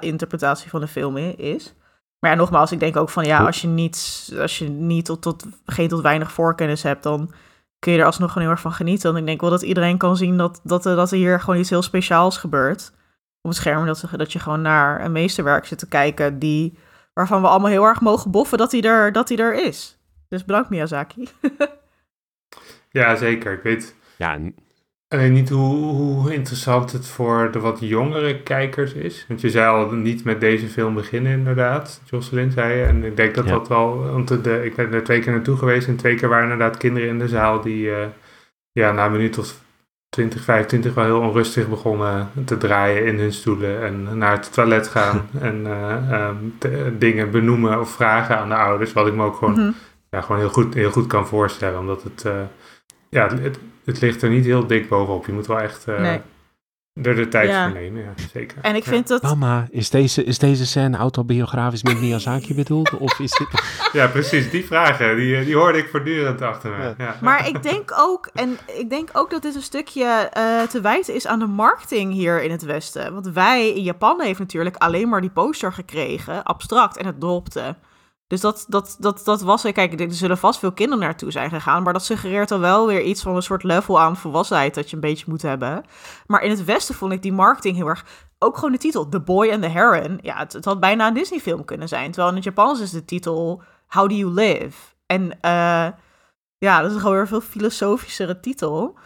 interpretatie van de film is. Maar ja, nogmaals, ik denk ook van ja, als je niet, als je niet tot, tot geen tot weinig voorkennis hebt, dan kun je er alsnog gewoon heel erg van genieten. Want ik denk wel dat iedereen kan zien dat, dat, dat er hier gewoon iets heel speciaals gebeurt. Op het scherm, dat, dat je gewoon naar een meesterwerk zit te kijken die, waarvan we allemaal heel erg mogen boffen dat hij er, dat hij er is. Dus bedankt Miyazaki. [LAUGHS] ja, zeker. Ik weet... Ja, Alleen niet hoe, hoe, interessant het voor de wat jongere kijkers is. Want je zei al niet met deze film beginnen, inderdaad. Jocelyn zei je. En ik denk dat dat wel. Want de, ik ben er twee keer naartoe geweest. En twee keer waren inderdaad kinderen in de zaal die. Uh, ja, na een minuut of 20, 25 wel heel onrustig begonnen te draaien in hun stoelen. En naar het toilet gaan. [LAUGHS] en uh, um, dingen benoemen of vragen aan de ouders. Wat ik me ook gewoon, mm -hmm. ja, gewoon heel, goed, heel goed kan voorstellen. Omdat het. Uh, ja, het, het ligt er niet heel dik bovenop. Je moet wel echt uh, nee. er de tijd ja. voor nemen, ja, zeker. En ik vind ja. dat... Mama, is deze, is deze scène autobiografisch met Miyazaki bedoeld? Of is dit... [LAUGHS] ja, precies. Die vragen, die, die hoorde ik voortdurend achter me. Ja. Maar ik denk ook, en ik denk ook dat dit een stukje uh, te wijten is aan de marketing hier in het Westen. Want wij in Japan heeft natuurlijk alleen maar die poster gekregen, abstract, en het dropte. Dus dat, dat, dat, dat was, kijk, er zullen vast veel kinderen naartoe zijn gegaan, maar dat suggereert al wel weer iets van een soort level aan volwassenheid dat je een beetje moet hebben. Maar in het Westen vond ik die marketing heel erg, ook gewoon de titel, The Boy and the Heron. Ja, het, had bijna een Disney-film kunnen zijn, terwijl in het Japans is de titel How Do You Live? En uh, ja, dat is gewoon weer een veel filosofischere titel.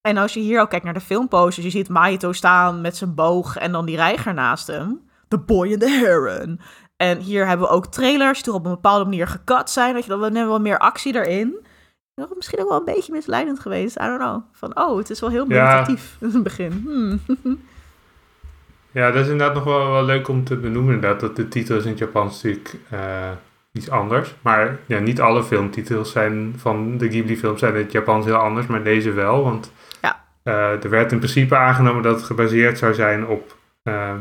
En als je hier ook kijkt naar de filmposters, je ziet Mahito staan met zijn boog en dan die reiger naast hem. The Boy and the Heron. En hier hebben we ook trailers die op een bepaalde manier gekat zijn. Dat je dan hebben we meer actie erin. nog misschien ook wel een beetje misleidend geweest. I don't know. Van, oh, het is wel heel Ja. meditatief [LAUGHS] in het begin. Hmm. [LAUGHS] Ja, dat is inderdaad nog wel, wel leuk om te benoemen. Inderdaad, dat de titel is in het Japans natuurlijk eh, iets anders. Maar ja, niet alle filmtitels zijn van de Ghibli-films zijn in het Japans heel anders, maar deze wel. Want Ja. eh, er werd in principe aangenomen dat het gebaseerd zou zijn op eh,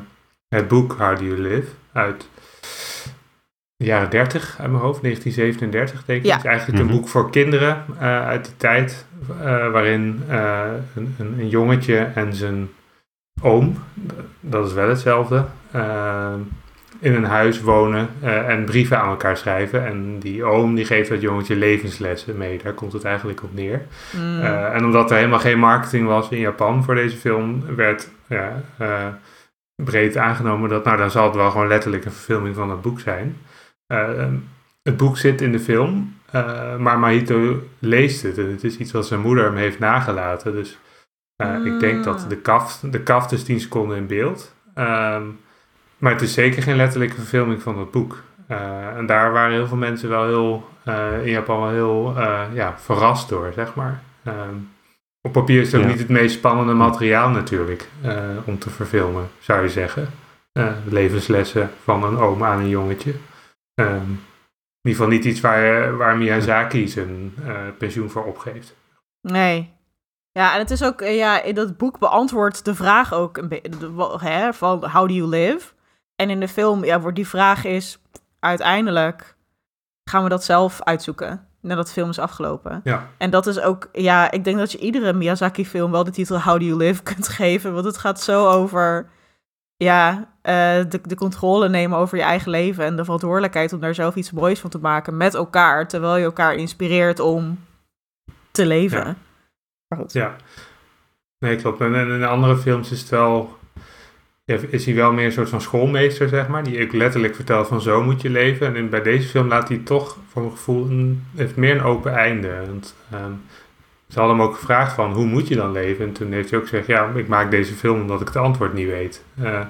het boek How Do You Live uit de jaren 30 uit mijn hoofd, 1937 denk ik. Ja. Het is eigenlijk Mhm. een boek voor kinderen eh, uit die tijd, eh, waarin eh, een, een, een jongetje en zijn oom, dat is wel hetzelfde, in een huis wonen eh, en brieven aan elkaar schrijven. En die oom die geeft dat jongetje levenslessen mee, daar komt het eigenlijk op neer. Eh, en omdat er helemaal geen marketing was in Japan voor deze film, werd ja, eh, breed aangenomen dat, nou dan zal het wel gewoon letterlijk een verfilming van het boek zijn. Eh, het boek zit in de film, eh, maar Mahito leest het en het is iets wat zijn moeder hem heeft nagelaten. Dus eh, ik denk dat de kaft, de kaft is 10 seconden in beeld. Ehm, maar het is zeker geen letterlijke verfilming van het boek. Eh, en daar waren heel veel mensen wel heel, eh, in Japan wel heel ja, verrast door, zeg maar. Ehm, op papier is het ook Ja. niet het meest spannende materiaal natuurlijk eh, om te verfilmen, zou je zeggen. Eh, levenslessen van een oom aan een jongetje. Ehm, in ieder geval niet iets waar, waar Miyazaki zijn eh, pensioen voor opgeeft. Nee. Ja, en het is ook, eh, ja, in dat boek beantwoordt de vraag ook een beetje, van how do you live? En in de film, ja, wordt die vraag is, uiteindelijk gaan we dat zelf uitzoeken, nadat de film is afgelopen. Ja. En dat is ook, ja, ik denk dat je iedere Miyazaki-film wel de titel How Do You Live [LAUGHS] kunt geven, want het gaat zo over, ja, de, de controle nemen over je eigen leven en de verantwoordelijkheid om daar zelf iets moois van te maken met elkaar, terwijl je elkaar inspireert om te leven. Ja. Maar goed. Ja, nee, klopt. En en in de andere films is het wel. Is hij wel meer een soort van schoolmeester, zeg maar. Die ook letterlijk vertelt van zo moet je leven. En in, bij deze film laat hij toch, voor mijn gevoel, een, heeft meer een open einde. Want, ehm, ze hadden hem ook gevraagd van hoe moet je dan leven? En toen heeft hij ook gezegd, ja, ik maak deze film omdat ik het antwoord niet weet. Eh,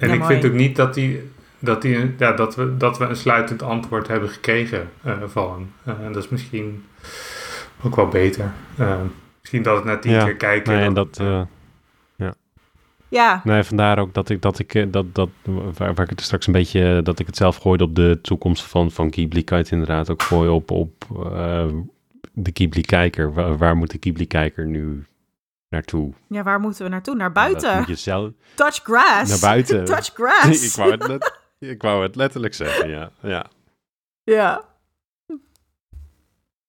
en Ja, ik mooi. vind ook niet dat hij. Dat, die, ja, dat, we, dat we een sluitend antwoord hebben gekregen eh, van hem. Eh, en dat is misschien ook wel beter. Eh, misschien dat het na tien Ja, keer kijken. Nee, en dat, eh, Ja, nee, vandaar ook dat ik, dat ik, dat, dat, waar, waar ik het straks een beetje, dat ik het zelf gooide op de toekomst van, van Ghibli, kan je het inderdaad ook gooien op, op eh, de Ghibli-kijker. Waar, waar moet de Ghibli-kijker nu naartoe? ja, waar moeten we naartoe? Naar buiten. moet je zelf, Touch grass. naar buiten. [LAUGHS] Touch grass. [LAUGHS] ik, wou het let- ik wou het letterlijk zeggen, ja. ja. Ja.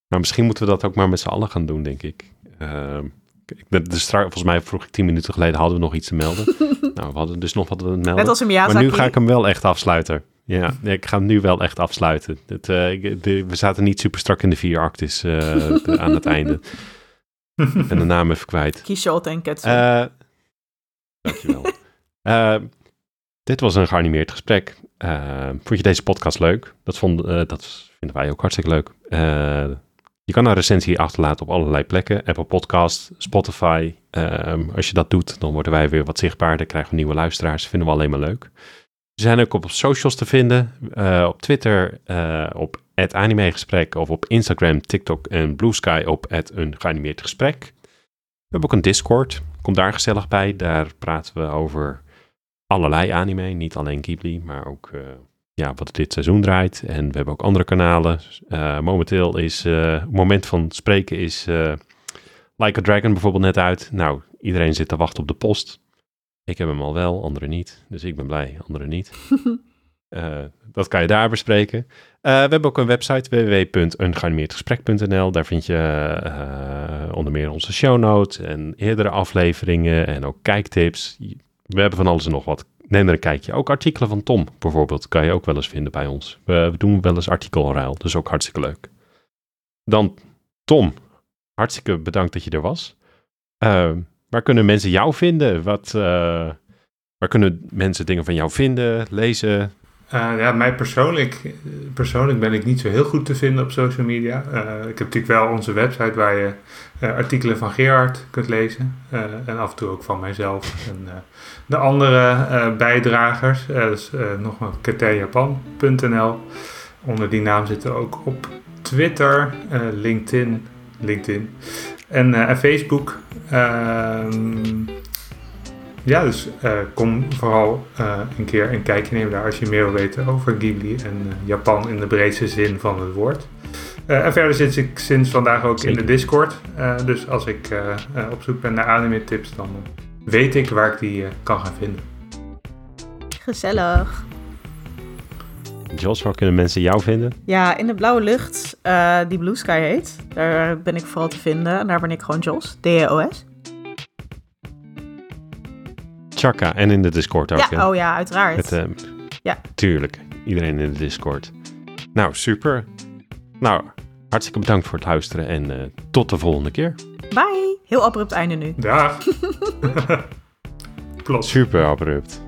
Maar misschien moeten we dat ook maar met z'n allen gaan doen, denk ik. Ehm, dus straks, volgens mij vroeg ik tien minuten geleden, hadden we nog iets te melden. [LAUGHS] nou, we hadden dus nog wat te melden. Net als een Miyazaki. Maar nu ga ik hem wel echt afsluiten. Ja, ik ga hem nu wel echt afsluiten. Het, eh, ik- de- we zaten niet super strak in de vier actes eh, de- aan het einde. Ik ben de naam even kwijt. Kishot en Ketsu. Eh dankjewel. [LAUGHS] Eh, dit was een geanimeerd gesprek. Eh, vond je deze podcast leuk? Dat, vonden, eh, dat vinden wij ook hartstikke leuk. Je kan een recensie achterlaten op allerlei plekken. Apple Podcast, Spotify. Ehm, als je dat doet, dan worden wij weer wat zichtbaarder. Krijgen we nieuwe luisteraars. Vinden we alleen maar leuk. We zijn ook op socials te vinden. op Twitter eh, op @animegesprek of op Instagram, TikTok en Blue Sky op een geanimeerd gesprek. We hebben ook een Discord. Kom daar gezellig bij. Daar praten we over allerlei anime. Niet alleen Ghibli, maar ook eh, ja, wat dit seizoen draait. En we hebben ook andere kanalen. Eh, momenteel is eh, het moment van spreken is eh, Like a Dragon bijvoorbeeld net uit. Nou, iedereen zit te wachten op de post. Ik heb hem al wel, anderen niet. Dus ik ben blij, anderen niet. [LAUGHS] Eh, dat kan je daar bespreken. Eh, we hebben ook een website www.ungeanimeerdgesprek.nl. Daar vind je eh, onder meer onze show notes en eerdere afleveringen en ook kijktips. We hebben van alles en nog wat. Neem er een kijkje. Ook artikelen van Tom bijvoorbeeld kan je ook wel eens vinden bij ons. We, doen wel eens artikelruil, dus ook hartstikke leuk. Dan Tom, hartstikke bedankt dat je er was. Waar kunnen mensen jou vinden? Wat, waar kunnen mensen dingen van jou vinden, lezen? Eh, ja, mij persoonlijk, persoonlijk ben ik niet zo heel goed te vinden op social media. Eh, ik heb natuurlijk wel onze website waar je eh, artikelen van Gerard kunt lezen. En af en toe ook van mijzelf en de andere bijdragers. Dus nogmaals katerjapan.nl. Onder die naam zitten ook op Twitter, LinkedIn, LinkedIn en, en Facebook. Ja, dus eh, kom vooral eh, een keer een kijkje nemen daar als je meer wil weten over Ghibli en eh, Japan in de breedste zin van het woord. Eh, en verder zit ik sinds vandaag ook in de Discord. Eh, dus als ik op zoek ben naar anime tips, dan weet ik waar ik die kan gaan vinden. Gezellig. Jos, waar kunnen mensen jou vinden? Ja, in de blauwe lucht, eh, die Blue Sky heet. Daar ben ik vooral te vinden. En daar ben ik gewoon Jos, D-O-S. Chaka en in de Discord ook. Ja, hè? oh ja, uiteraard. Met, eh, Ja. Tuurlijk, iedereen in de Discord. Nou, super. Nou, hartstikke bedankt voor het luisteren en eh, tot de volgende keer. Bye. Heel abrupt einde nu. Dag! [LAUGHS] [LAUGHS] Klopt. Super abrupt.